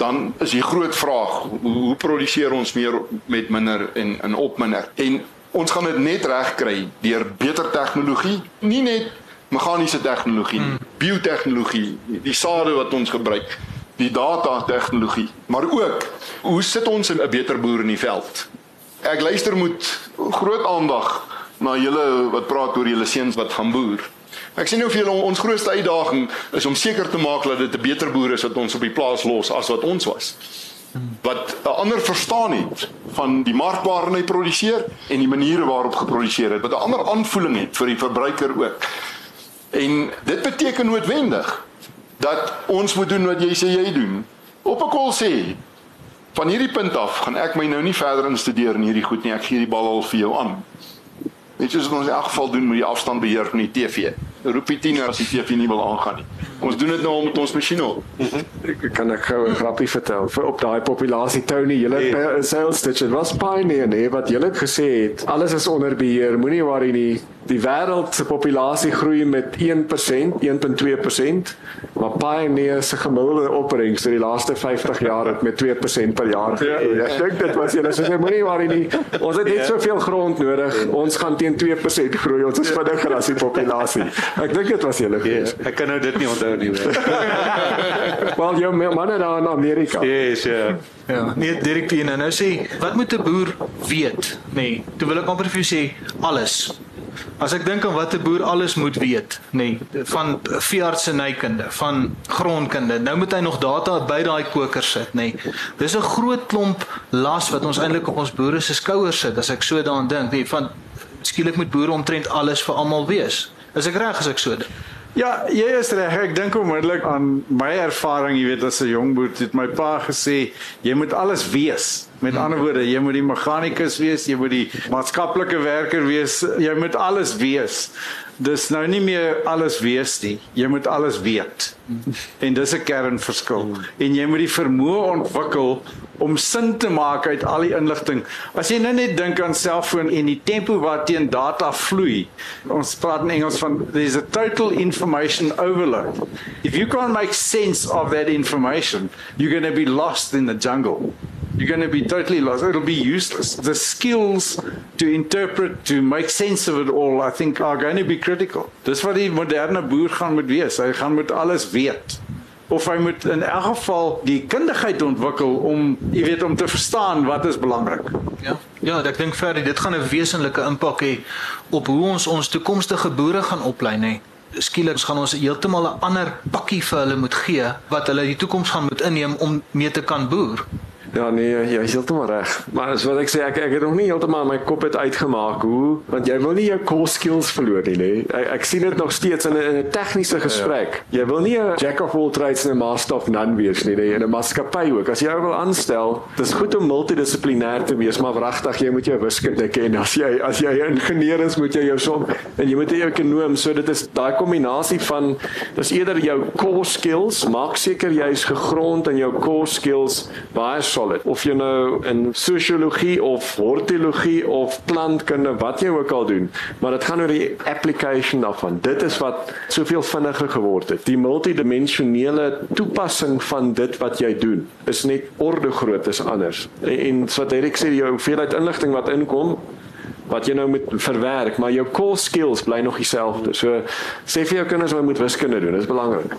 dan is die groot vraag hoe, hoe produseer ons meer met minder en in op minder? En ons gaan dit net reg kry deur beter tegnologie. Nie net meganiese tegnologie hmm. biotehnologie die sade wat ons gebruik die data tegnologie maar ook hoe sit ons 'n beter boer in die veld? Ek luister met groot aandag na julle wat praat oor julle seuns wat gaan boer Ek sien nou vir julle ons grootste uitdaging is om seker te maak dat dit 'n beter boer is wat ons op die plaas los as wat ons was. Wat 'n ander verstaan het van die mark waarin hy produseer en die maniere waarop geproduseer het, wat 'n ander aanvoeling het vir die verbruiker ook. En dit beteken noodwendig dat ons moet doen wat jy sê jy doen. Op 'n kol sê van hierdie punt af gaan ek my nou nie verder instudeer in hierdie goed nie. Ek gee die bal al vir jou aan. Net soos ons in elk geval doen met die afstandbeheer van die TV. Roep die tiener as die TV nie wil aangaan nie. Ons doen dit nou met ons masjien op. Ek kan ek gou 'n grappie vertel vir op daai populasie Tony, julle yeah. sales stitch was pioneer nee wat julle gesê het. Alles is onder beheer. Moenie worry nie. Die wêreld se populasie groei met 1%, 1.2%, maar pioneer se gemiddelde opbrengs vir die laaste 50 jaar het met 2% per jaar. Ja, ja. ek dink dit was julle sê moenie worry nie. Ons het net yeah. soveel grond nodig. Ons gaan teen 2% groei. Ons is vinniger as die populasie. Ek dink dit was julle gewees. Yeah. Ek kan nou dit nie onthou nie. Wel, jou manne daar in Amerika. Yes, ja. Ja, nee, Dirk Pien en nou sê, wat moet 'n boer weet? Nee, toe wil ek amper vir jou sê alles. As ek dink aan wat 'n boer alles moet weet, nê, nee, van veeartsenykunde, van grondkunde, nou moet hy nog data by daai koker sit, nê. Nee. Dis 'n groot klomp las wat ons eintlik op ons boere se skouers sit as ek so daaraan dink, nê, nee, van skielik moet boere omtrent alles vir almal wees. Is ek reg as ek so dink? Ja, jy is reg. Ek dink onmiddellik aan my ervaring, jy weet as 'n jong boer het my pa gesê, jy moet alles wees. Met ander woorde, jy moet die meganikus wees, jy moet die maatskaplike werker wees, jy moet alles wees. Dis nou nie meer alles wees nie. Jy moet alles weet. En dis 'n kernverskil. En jy moet die vermoë ontwikkel om sin te maak uit al die inligting. As jy nou net dink aan selfoon en die tempo waarteen data vloei. Ons praat in Engels van there's a total information overload. If you can't make sense of that information, you're going to be lost in the jungle. You're going to be totally lost. It'll be useless. The skills to interpret, to make sense of it all, I think are going to be critical. Dis wat die moderne boer gaan moet wees. Hy gaan moet alles weet. Of hy moet in elk geval die kundigheid ontwikkel om, jy weet, om te verstaan wat is belangrik. Ja. Ja, ek dink verder dit gaan 'n wesenlike impak hê op hoe ons ons toekomstige boere gaan oplei, nê. Skielik gaan ons heeltemal 'n ander pakkie vir hulle moet gee wat hulle die toekoms gaan moet inneem om mee te kan boer. Ja nee, jy is heeltemal reg. Maar as wat ek sê, ek ek het nog nie heeltemal my kop het uitgemaak hoe want jy wil nie jou core skills verloor nie, nee. Ek, ek sien dit nog steeds in 'n in 'n tegniese gesprek. Ja. Jy wil nie 'n jack of all trades en 'n master of none wees nie, nee, in 'n maatskappy ook. As jy wil aanstel, dis goed om multidissiplinêr te wees, maar wragtig jy moet jou wiskunde ken. As jy as jy 'n ingenieur is, moet jy jou som en jy moet 'n ekonom, so dit is daai kombinasie van dis eerder jou core skills, maak seker jy is gegrond in jou core skills baie solid of jy nou in sosiologie of hortologie of plantkunde wat jy ook al doen maar dit gaan oor die application daarvan dit is wat soveel vinniger geword het die multidimensionele toepassing van dit wat jy doen is net orde groot is anders en, en wat Erik sê jou hoeveelheid inligting wat inkom wat jy nou moet verwerk, maar jou core skills bly nog dieselfde. So sê vir jou kinders hulle moet wiskunde doen, dit is belangrik.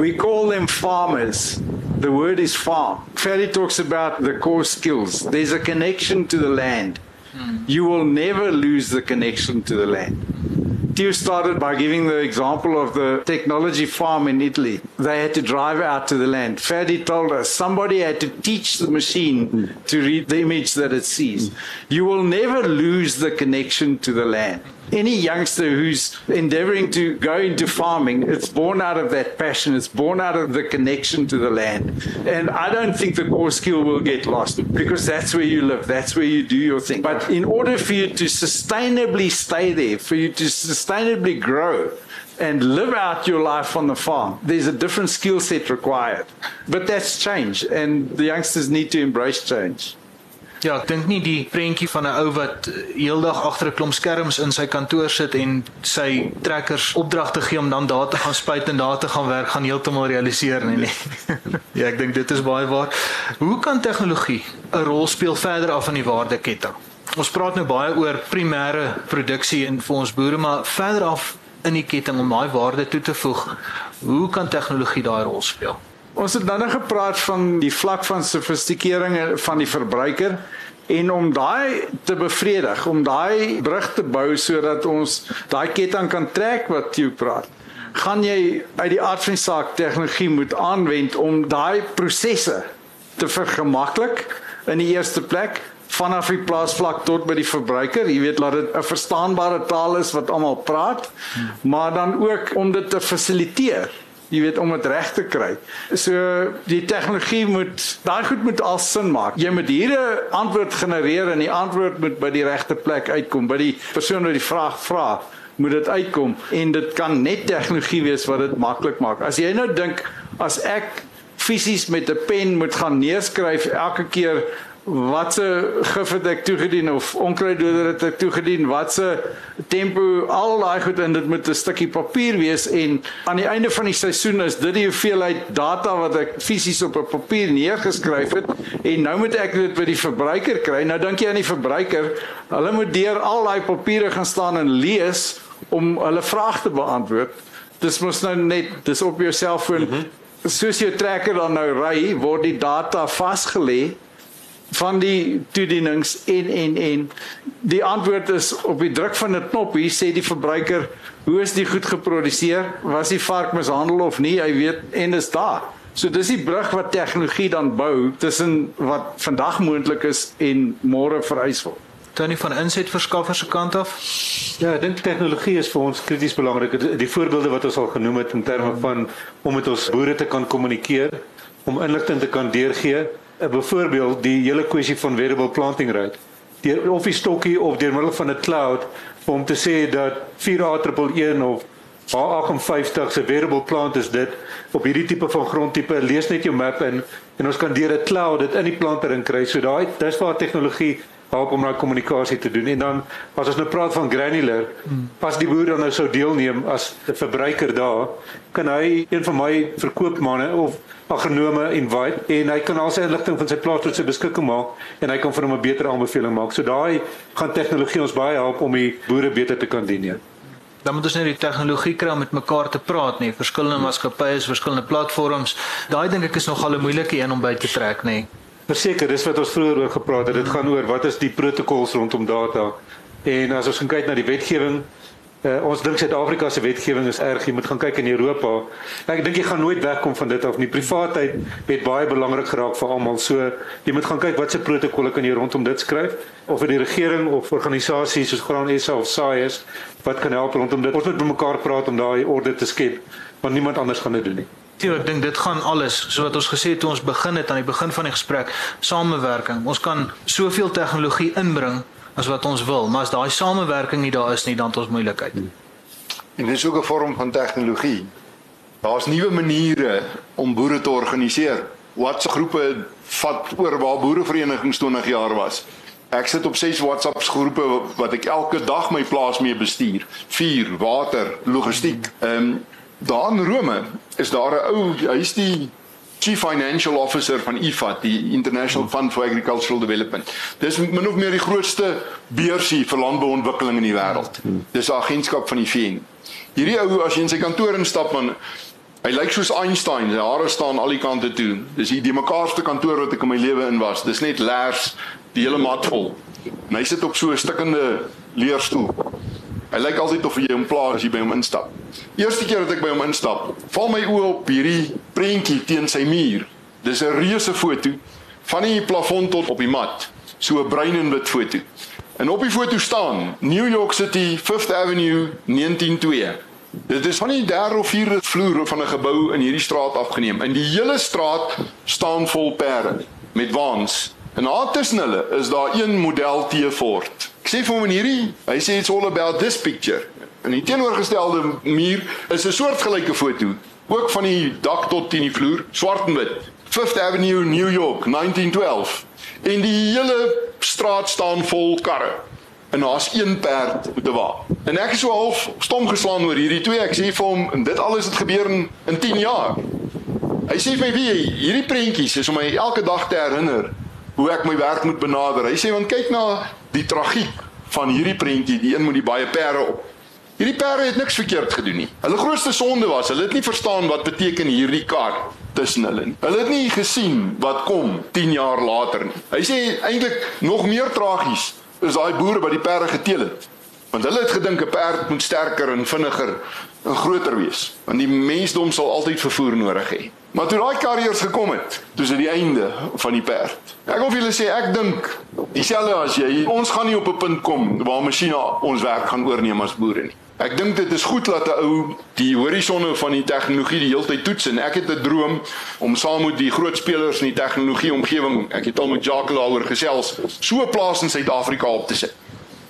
We call them farmers. The word is farm. Ferry talks about the core skills. There's a connection to the land. Hmm. You will never lose the connection to the land. Tio started by giving the example of the technology farm in Italy. They had to drive out to the land. Ferdi told us somebody had to teach the machine hmm. to read the image that it sees. Hmm. You will never lose the connection to the land. Any youngster who's endeavoring to go into farming, it's born out of that passion, it's born out of the connection to the land. And I don't think the core skill will get lost because that's where you live, that's where you do your thing. But in order for you to sustainably stay there, for you to sustainably grow, and live out your life on the farm. There's a different skill set required. But that's change, and the youngsters need to embrace change. Ja, ek dink nie die prentjie van 'n ou wat heeldag agter 'n klomp skerms in sy kantoor sit en sy trekkers opdragte gee om dan daar te gaan spuit en daar te gaan werk gaan heeltemal realiseer nie. nie. ja, ek dink dit is baie waar. Hoe kan tegnologie 'n rol speel verder af in die waardeketting? Ons praat nou baie oor primêre produksie en vir ons boere, maar verder af in die ketting om daai waarde toe te voeg. Hoe kan tegnologie daai rol speel? Ons het dan gepraat van die vlak van sofistikering van die verbruiker en om daai te bevredig, om daai brug te bou sodat ons daai ketting kan trek wat jy praat. Gaan jy uit die aard van die saak tegnologie moet aanwend om daai prosesse te vergemaklik in die eerste plek vanaf die plaasvlak tot by die verbruiker. Jy weet laat dit 'n verstaanbare taal is wat almal praat, maar dan ook om dit te fasiliteer jy weet om dit reg te kry. So die tegnologie moet daai goed moet al sin maak. Jy moet hier 'n antwoord genereer en die antwoord moet by die regte plek uitkom, by die persoon wat die vraag vra moet dit uitkom en dit kan net tegnologie wees wat dit maklik maak. As jy nou dink as ek fisies met 'n pen moet gaan neerskryf elke keer watse gif het ek toegedien of onkruiddoder het ek toegedien? Watse tempo al daai goed en dit moet 'n stukkie papier wees en aan die einde van die seisoen is dit die hoeveelheid data wat ek fisies op 'n papier neergeskryf het en nou moet ek dit by die verbruiker kry. Nou dink jy aan die verbruiker hulle moet deur al daai papiere gaan staan en lees om hulle vrae te beantwoord. Dis mos nou net dis op jou selfoon. Mm -hmm. soos jou trekker dan nou ry word die data vasgelê van die toedienings en en en. Die antwoord is op die druk van 'n knop hier sê die verbruiker hoe is die goed geproduseer? Was die vark mishandel of nie? Hy weet en is daar. So dis die brug wat tegnologie dan bou tussen wat vandag moontlik is en môre vereis word. Tony van insetverskaffer se kant af. Ja ek dink tegnologie is vir ons krities belangrik. Die voorbeelde wat ons al genoem het in terme van om met ons boere te kan kommunikeer om inligting te kan deurgee byvoorbeeld die hele kwessie van wearable planting rate. deur of die stokkie of deur middel van 'n cloud hom te sê dat 4A111 of A58 se wearable plant is dit op hierdie tipe van grondtipe lees net jou map in en ons kan deur 'n cloud dit in die planter in kry. So daai dis waar tegnologie help om daai kommunikasie te doen. En dan as ons nou praat van granular, as die boer dan nou sou deelneem as 'n verbruiker daar, kan hy een van my verkoopmanne of agronome invite en hy kan al sy inligting van sy plaas tot sy beskikking maak en hy kan vir hom 'n beter aanbeveling maak. So daai gaan tegnologie ons baie help om die boere beter te kan dien. Ja dan moet ons net die tegnologie kry om met mekaar te praat nie verskillende maatskappye, verskillende platforms. Daai dink ek is nogal 'n moeilike een om by te trek, nê. Verseker, dis wat ons vroeër oor gepraat het. Dit gaan oor wat is die protokols rondom data. En as ons kyk na die wetgewing, Uh, ons dink Suid-Afrika se wetgewing is erg. Jy moet gaan kyk in Europa. Ek dink jy gaan nooit wegkom van dit af nie. Privaatheid het baie belangrik geraak vir almal. So jy moet gaan kyk wat se protokolle kan jy rondom dit skryf of vir die regering of organisasies soos Graan SA of SAI is wat kan help rondom dit. Ons moet met mekaar praat om daai orde te skep, want niemand anders gaan dit doen nie. Ja, ek dink dit gaan alles, so wat ons gesê het toe ons begin het aan die begin van die gesprek, samewerking. Ons kan soveel tegnologie inbring as wat ons wil, maar as daai samewerking nie daar is nie, dan het ons moeilikheid. En dis ook 'n vorm van tegnologie. Daar's nuwe maniere om boere te organiseer. WhatsApp groepe vat oor waar boereverenigings 20 jaar was. Ek sit op 6 WhatsApp groepe wat ek elke dag my plaas mee bestuur. Vuur, water, logistiek. Ehm um, daar in Rome is daar 'n ou, hy's die Chief Financial Officer van IFAD, die International Fund for Agricultural Development. Dis min of meer die grootste beursie vir landbouontwikkeling in die wêreld. Dis 'n agentskap van die VN. Hierdie ou as jy in sy kantoor instap man Hy lyk soos Einstein, sy hare staan al die kante toe. Dis die die mekaarste kantoor wat ek in my lewe in was. Dis net lers, die hele mat vol. En hy sit op so 'n stikkende leerstoel. Hy lyk altyd of jy hom pla as jy by hom instap. Eerste keer dat ek by hom instap, val my oë op hierdie prentjie teen sy muur. Dis 'n reuse foto van die plafon tot op die mat. So 'n bruin en wit foto. En op die foto staan New York City, 5th Avenue, 192. Dit is van die derde of vierde vloer van 'n gebou in hierdie straat afgeneem. In die hele straat staan vol perde met waans. En daar tussen hulle is daar een model T-Ford. Ek sê vir hom in hierdie, hy sê it's all about this picture. In die teenoorgestelde muur is 'n soortgelyke foto, ook van die dak tot teen die vloer, swart en wit. Fifth Avenue, New York, 1912. En die hele straat staan vol karre. En daar's een perd met 'n wa. En ek is so half stom geslaan oor hierdie twee. Ek sê vir hom, en dit alles het gebeur in, in 10 jaar. Hy sê vir my, "Wie, hierdie prentjies is om my elke dag te herinner hoe ek my werk moet benader." Hy sê, "Want kyk na die tragiek van hierdie prentjie, die een met die baie perde op. Hierdie perde het niks verkeerd gedoen nie. Hulle grootste sonde was, hulle het nie verstaan wat beteken hierdie kar tussen hulle nie. Hulle het nie gesien wat kom 10 jaar later nie. Hy sê eintlik nog meer tragies is daai boere wat die perde geteel het. Want hulle het gedink 'n perd moet sterker en vinniger en groter wees, want die mensdom sal altyd vervoer nodig hê. Maar toe daai karriers gekom het, dis die einde van die perd. Ek wil vir julle sê ek dink dieselfde as jy, ons gaan nie op 'n punt kom waar masjiene ons werk gaan oorneem as boere nie. Ek dink dit is goed dat 'n ou die horisonne van die tegnologie die heeltyd toets en ek het 'n droom om saam met die groot spelers in die tegnologie omgewing, ek het al met Jacques daaroor gesels, so 'n plaas in Suid-Afrika op te sit.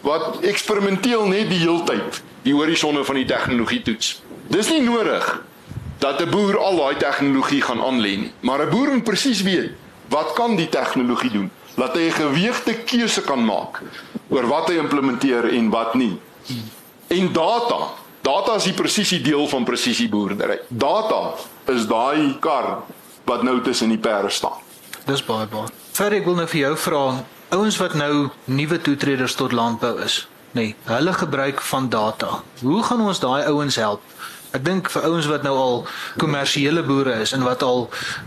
Wat eksperimenteel net die heeltyd die horisonne van die tegnologie toets. Dis nie nodig dat 'n boer al daai tegnologie gaan aanlê nie, maar 'n boer moet presies weet wat kan die tegnologie doen, laat hy 'n geweegde keuse kan maak oor wat hy implementeer en wat nie. En data, data is die presisie deel van presisie boerdery. Data is daai kar wat nou tussen die perde staan. Dis baie baie. Fer ek wil nou vir jou vra, ouens wat nou nuwe toetreders tot landbou is, nê, nee, hulle gebruik van data. Hoe gaan ons daai ouens help? Ek dink vir ouens wat nou al kommersiële boere is en wat al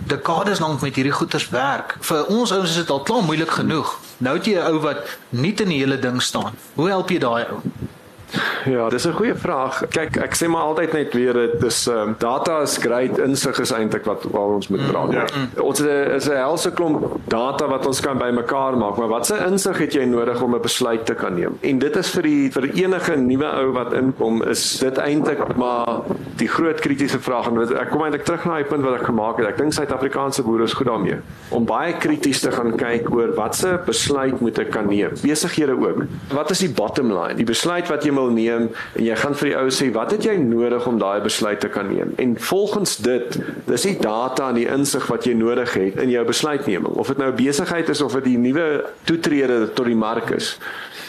dekades lank met hierdie goeders werk. Vir ons ouens is dit al klaar moeilik genoeg. Nou het jy 'n ou wat nie in die hele ding staan. Hoe help jy daai ou? Ja, dis 'n goeie vraag. Kyk, ek sê maar altyd net weer dit is ehm um, data is great, insig is eintlik wat waar ons moet praat. Mm, ja. Ons is 'n helse klomp data wat ons kan bymekaar maak, maar watse insig het jy nodig om 'n besluit te kan neem? En dit is vir die vir enige nuwe ou wat inkom, is dit eintlik maar die groot kritiese vraag en ek kom eintlik terug na die punt wat ek gemaak het. Ek dink Suid-Afrikaanse boere is goed daarmee om baie krities te gaan kyk oor watse besluit moet ek kan neem. Besighede ook. Wat is die bottom line? Die besluit wat jy wil neem en jy gaan vir die ou sê wat het jy nodig om daai besluit te kan neem? En volgens dit dis die data en die insig wat jy nodig het in jou besluitneming. Of dit nou 'n besigheid is of dit die nuwe toetrede tot die mark is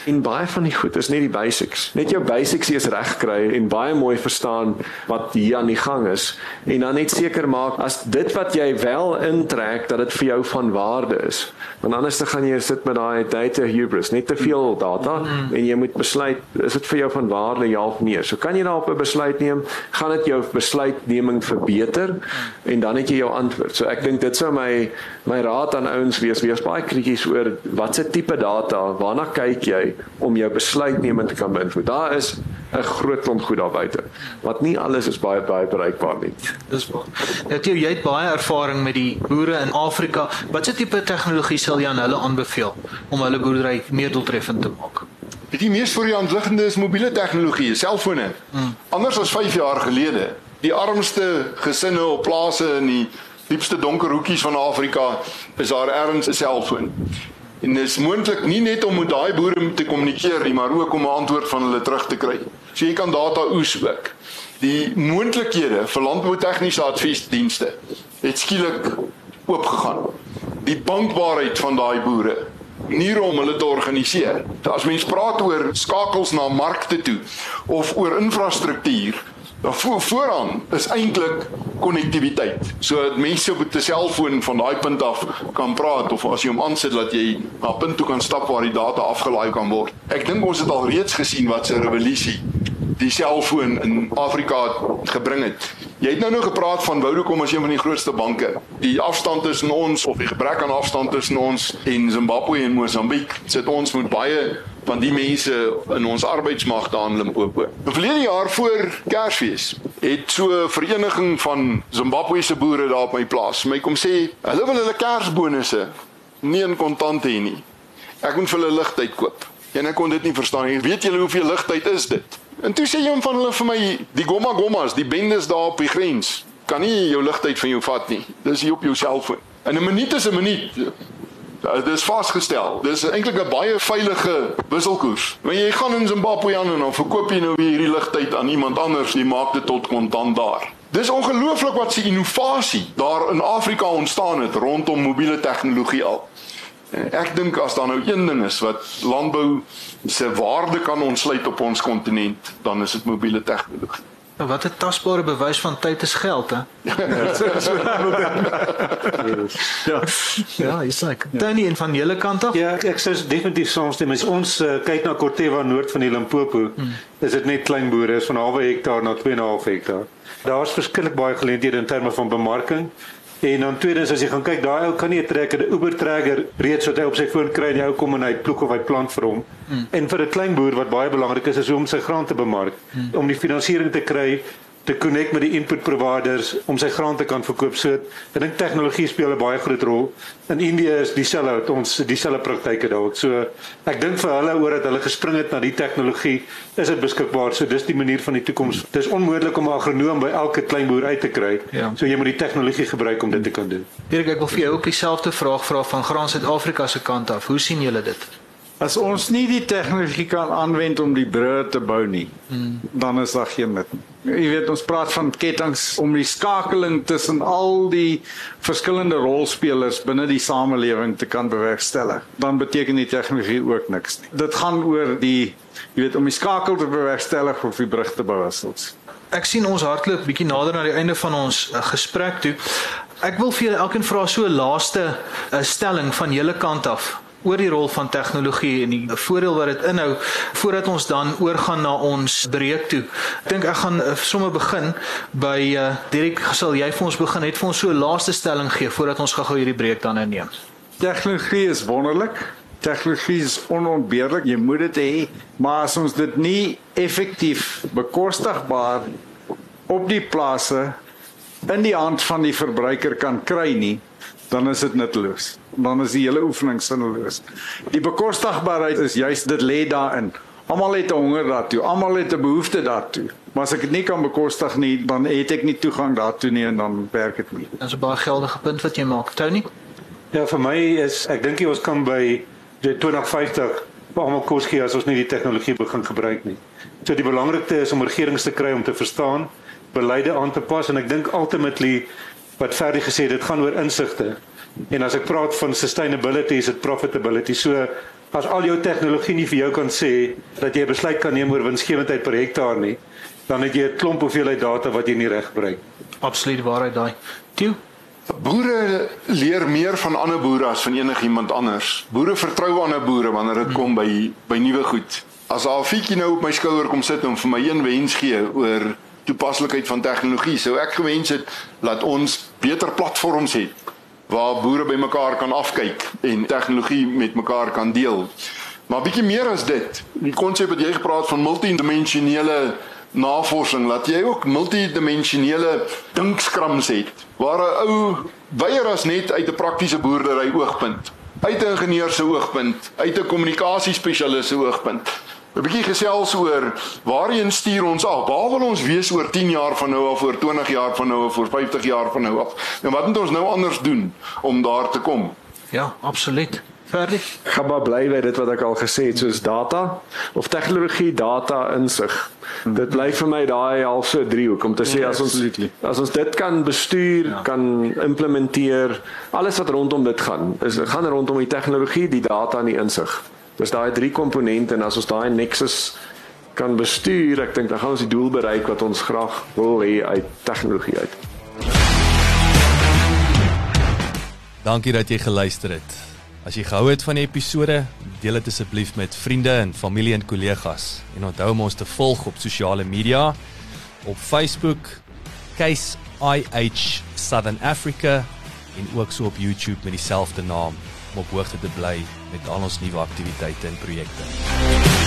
En baie van die goed is net die basics. Net jou basics eers reg kry en baie mooi verstaan wat hier aan die gang is en dan net seker maak as dit wat jy wel intrek dat dit vir jou van waarde is. Want anders dan gaan jy sit met daai data hubris, net te veel data en jy moet besluit is dit vir jou van waarde ja of nee. So kan jy daarop 'n besluit neem, gaan dit jou besluitneming verbeter en dan het jy jou antwoord. So ek dink dit sou my my raad aan ouens wees, wees baie krities oor watse tipe data, waarna kyk jy om jou besluitneming te kan beïnvloed. Daar is 'n groot klomp goed daar buite. Wat nie alles is baie baie bereikbaar nie. Dis waar. Net jy het baie ervaring met die boere in Afrika. Watse tipe tegnologie sal jy aan hulle aanbeveel om hulle boerdery meer doeltreffend te maak? Die mees voor die hand liggende is mobiele tegnologie, selfone. Hmm. Anders as 5 jaar gelede, die armste gesinne op plase in die diepste donker hoekies van Afrika is daar ergens 'n selfoon. En dit is moontlik nie net om met daai boere te kommunikeer nie, maar ook om 'n antwoord van hulle terug te kry. So jy kan data oes ook. Die moontlikhede vir landboutegniese adviesdienste het skielik oopgegaan. Die bankbaarheid van daai boere nie om hulle te organiseer. As mens praat oor skakels na markte toe of oor infrastruktuur, voor, vooraan is eintlik konnektiwiteit. So mense op 'n selfoon van daai punt af kan praat of as jy hom aansit dat jy na 'n punt toe kan stap waar die data afgelaai kan word. Ek dink ons het al reeds gesien wat 'n revolusie die selfoon in Afrika gebring het. Jy het nou nou gepraat van Vodacom as een van die grootste banke. Die afstand tussen ons of die gebrek aan afstand tussen ons en Zimbabwe en Mosambiek sit ons met baie van die mense in ons arbeidsmag daar in Limpopo. Verlede jaar voor Kersfees het so 'n vereniging van Zimbabwese boere daar op my plaas my kom sê hulle wil hulle Kersbonusse nie in kontant hê nie. Ek moet vir hulle ligtyd koop. En ek kon dit nie verstaan nie. Weet julle hoeveel ligtyd is dit? En toe sê een van hulle vir my, die gomma gommas, die bendes daar op die grens, kan nie jou ligtyd van jou vat nie. Dis hier op jou selfoon. In 'n minuut is 'n minuut. Dit is vasgestel. Dis eintlik 'n baie veilige wisselkoers. Wanneer jy gaan in Zimbabwe aan en dan verkoop jy nou hierdie ligtyd aan iemand anders, jy maak dit tot kontant daar. Dis ongelooflik wat se innovasie daar in Afrika ontstaan het rondom mobiele tegnologie al. Ek dink as daar nou een ding is wat landbou se waarde kan ontsluit op ons kontinent, dan is dit mobiele tegnologie. Nou, wat 'n tasbare bewys van tyd is geld, hè? ja. Ja, is like. Tony en van julle kant af? Ja, ek, sou definitief saamstem. As ons uh, kyk na Kortewa noord van die Limpopo, hmm. is dit net klein boere, is van 'n halwe hektaar na 2.5 hektaar. Daar's verskriklik baie geleenthede in terme van bemarking. En dan tweedens as jy gaan kyk, daai ou kan nie 'n trekker, 'n Uber trekker reeds wat hy op sy foon kry en jy ou kom en hy ploeg of hy plant vir hom. Hmm. En vir 'n klein boer wat baie belangrik is is om sy graan te bemark, hmm. om die finansiering te kry te connect met die input providers om sy graan te kan verkoop. So ek dink tegnologie speel 'n baie groot rol. In Indië is dieselfde wat ons dieselfde praktyke daar. So ek dink vir hulle oor dat hulle gespring het na die tegnologie, is dit beskikbaar. So dis die manier van die toekoms. Dit is onmoontlik om 'n agronoom by elke klein boer uit te kry. Ja. So jy moet die tegnologie gebruik om dit te kan doen. Dirk, ek wil vir jou ook dieselfde vraag vra van Graan Suid-Afrika se kant af. Hoe sien julle dit? As ons nie die tegnologie kan aanwend om die brûe te bou nie, hmm. dan is daar geen nut nie. Jy weet ons praat van kettinge om die skakeling tussen al die verskillende rolspelers binne die samelewing te kan bewerkstellig. Dan beteken die tegnologie ook niks nie. Dit gaan oor die jy weet om die skakel te bewerkstellig of die brug te bou asels. Ek sien ons hardloop bietjie nader na die einde van ons uh, gesprek toe. Ek wil vir julle elkeen vra so 'n laaste uh, stelling van julle kant af oor die rol van tegnologie en die voordeel wat dit inhou voordat ons dan oorgaan na ons breek toe. Ek dink ek gaan eh, sommer begin by uh, Dirk, sal jy vir ons begin net vir ons so 'n laaste stelling gee voordat ons gou-gou hierdie breek dan inneem. Tegnologie is wonderlik. Tegnologie is onontbeerlik, jy moet dit hê, maar as ons dit nie effektief bekostigbaar op die plase in die hand van die verbruiker kan kry nie, dan is dit nutteloos. Dan is die hele oefening sinneloos. Die bekostigbaarheid is juist dit lê daarin. Almal het 'n honger daartoe, almal het 'n behoefte daartoe. Maar as ek dit nie kan bekostig nie, dan het ek nie toegang daartoe nie en dan werk dit nie. Dis 'n baie geldige punt wat jy maak, Tony. Ja, vir my is ek dink jy ons kan by 2050 almal kos gee as ons nie die tegnologie begin gebruik nie. So die belangrikste is om regerings te kry om te verstaan, beleide aan te pas en ek dink ultimately wat verdie gesê dit gaan oor insigte. En as ek praat van sustainability is dit profitability. So as al jou tegnologie nie vir jou kan sê dat jy 'n besluit kan neem oor winsgewendheid per hektaar nie, dan het jy 'n klomp hoeveelheid data wat jy nie reg gebruik. Absoluut waarheid daai. Toe Boere leer meer van ander boere as van enigiemand anders. Boere vertrou ander boere wanneer dit kom by by nuwe goed. As Alfietjie nou op my skouer kom sit en vir my een wens gee oor toepaslikheid van tegnologie, sou ek gewens het dat ons beter platforms het waar boere by mekaar kan afkyk en tegnologie met mekaar kan deel. Maar bietjie meer as dit. Die konsep wat jy gepraat van multidimensionele navorsing, laat jy ook multidimensionele dinkskrams het waar 'n ou weier as net uit 'n praktiese boerdery oogpunt, uit 'n ingenieur se oogpunt, uit 'n kommunikasiespesialis se oogpunt 'n bietjie gesels oor waarheen stuur ons af? Waar wil ons wees oor 10 jaar van nou af, oor 20 jaar van nou af, oor 50 jaar van nou af? En wat moet ons nou anders doen om daar te kom? Ja, absoluut. Verder. Gaba bly by dit wat ek al gesê het soos data of tegnologie, data, insig. Dit bly vir my daai halfse driehoek om te sê as ons as ons dit kan bestuur, ja. kan implementeer, alles wat rondom dit gaan, is gaan rondom die tegnologie, die data en die insig. Dis daai drie komponente en as ons daai nexus kan bestuur, ek dink dan gaan ons die doel bereik wat ons graag wil hê uit tegnologie uit. Dankie dat jy geluister het. As jy gehou het van die episode, deel dit asseblief met vriende en familie en kollegas en onthou om ons te volg op sosiale media op Facebook Case IH Southern Africa en ook so op YouTube met dieselfde naam om op hoogte te bly met al ons nuwe aktiwiteite en projekte.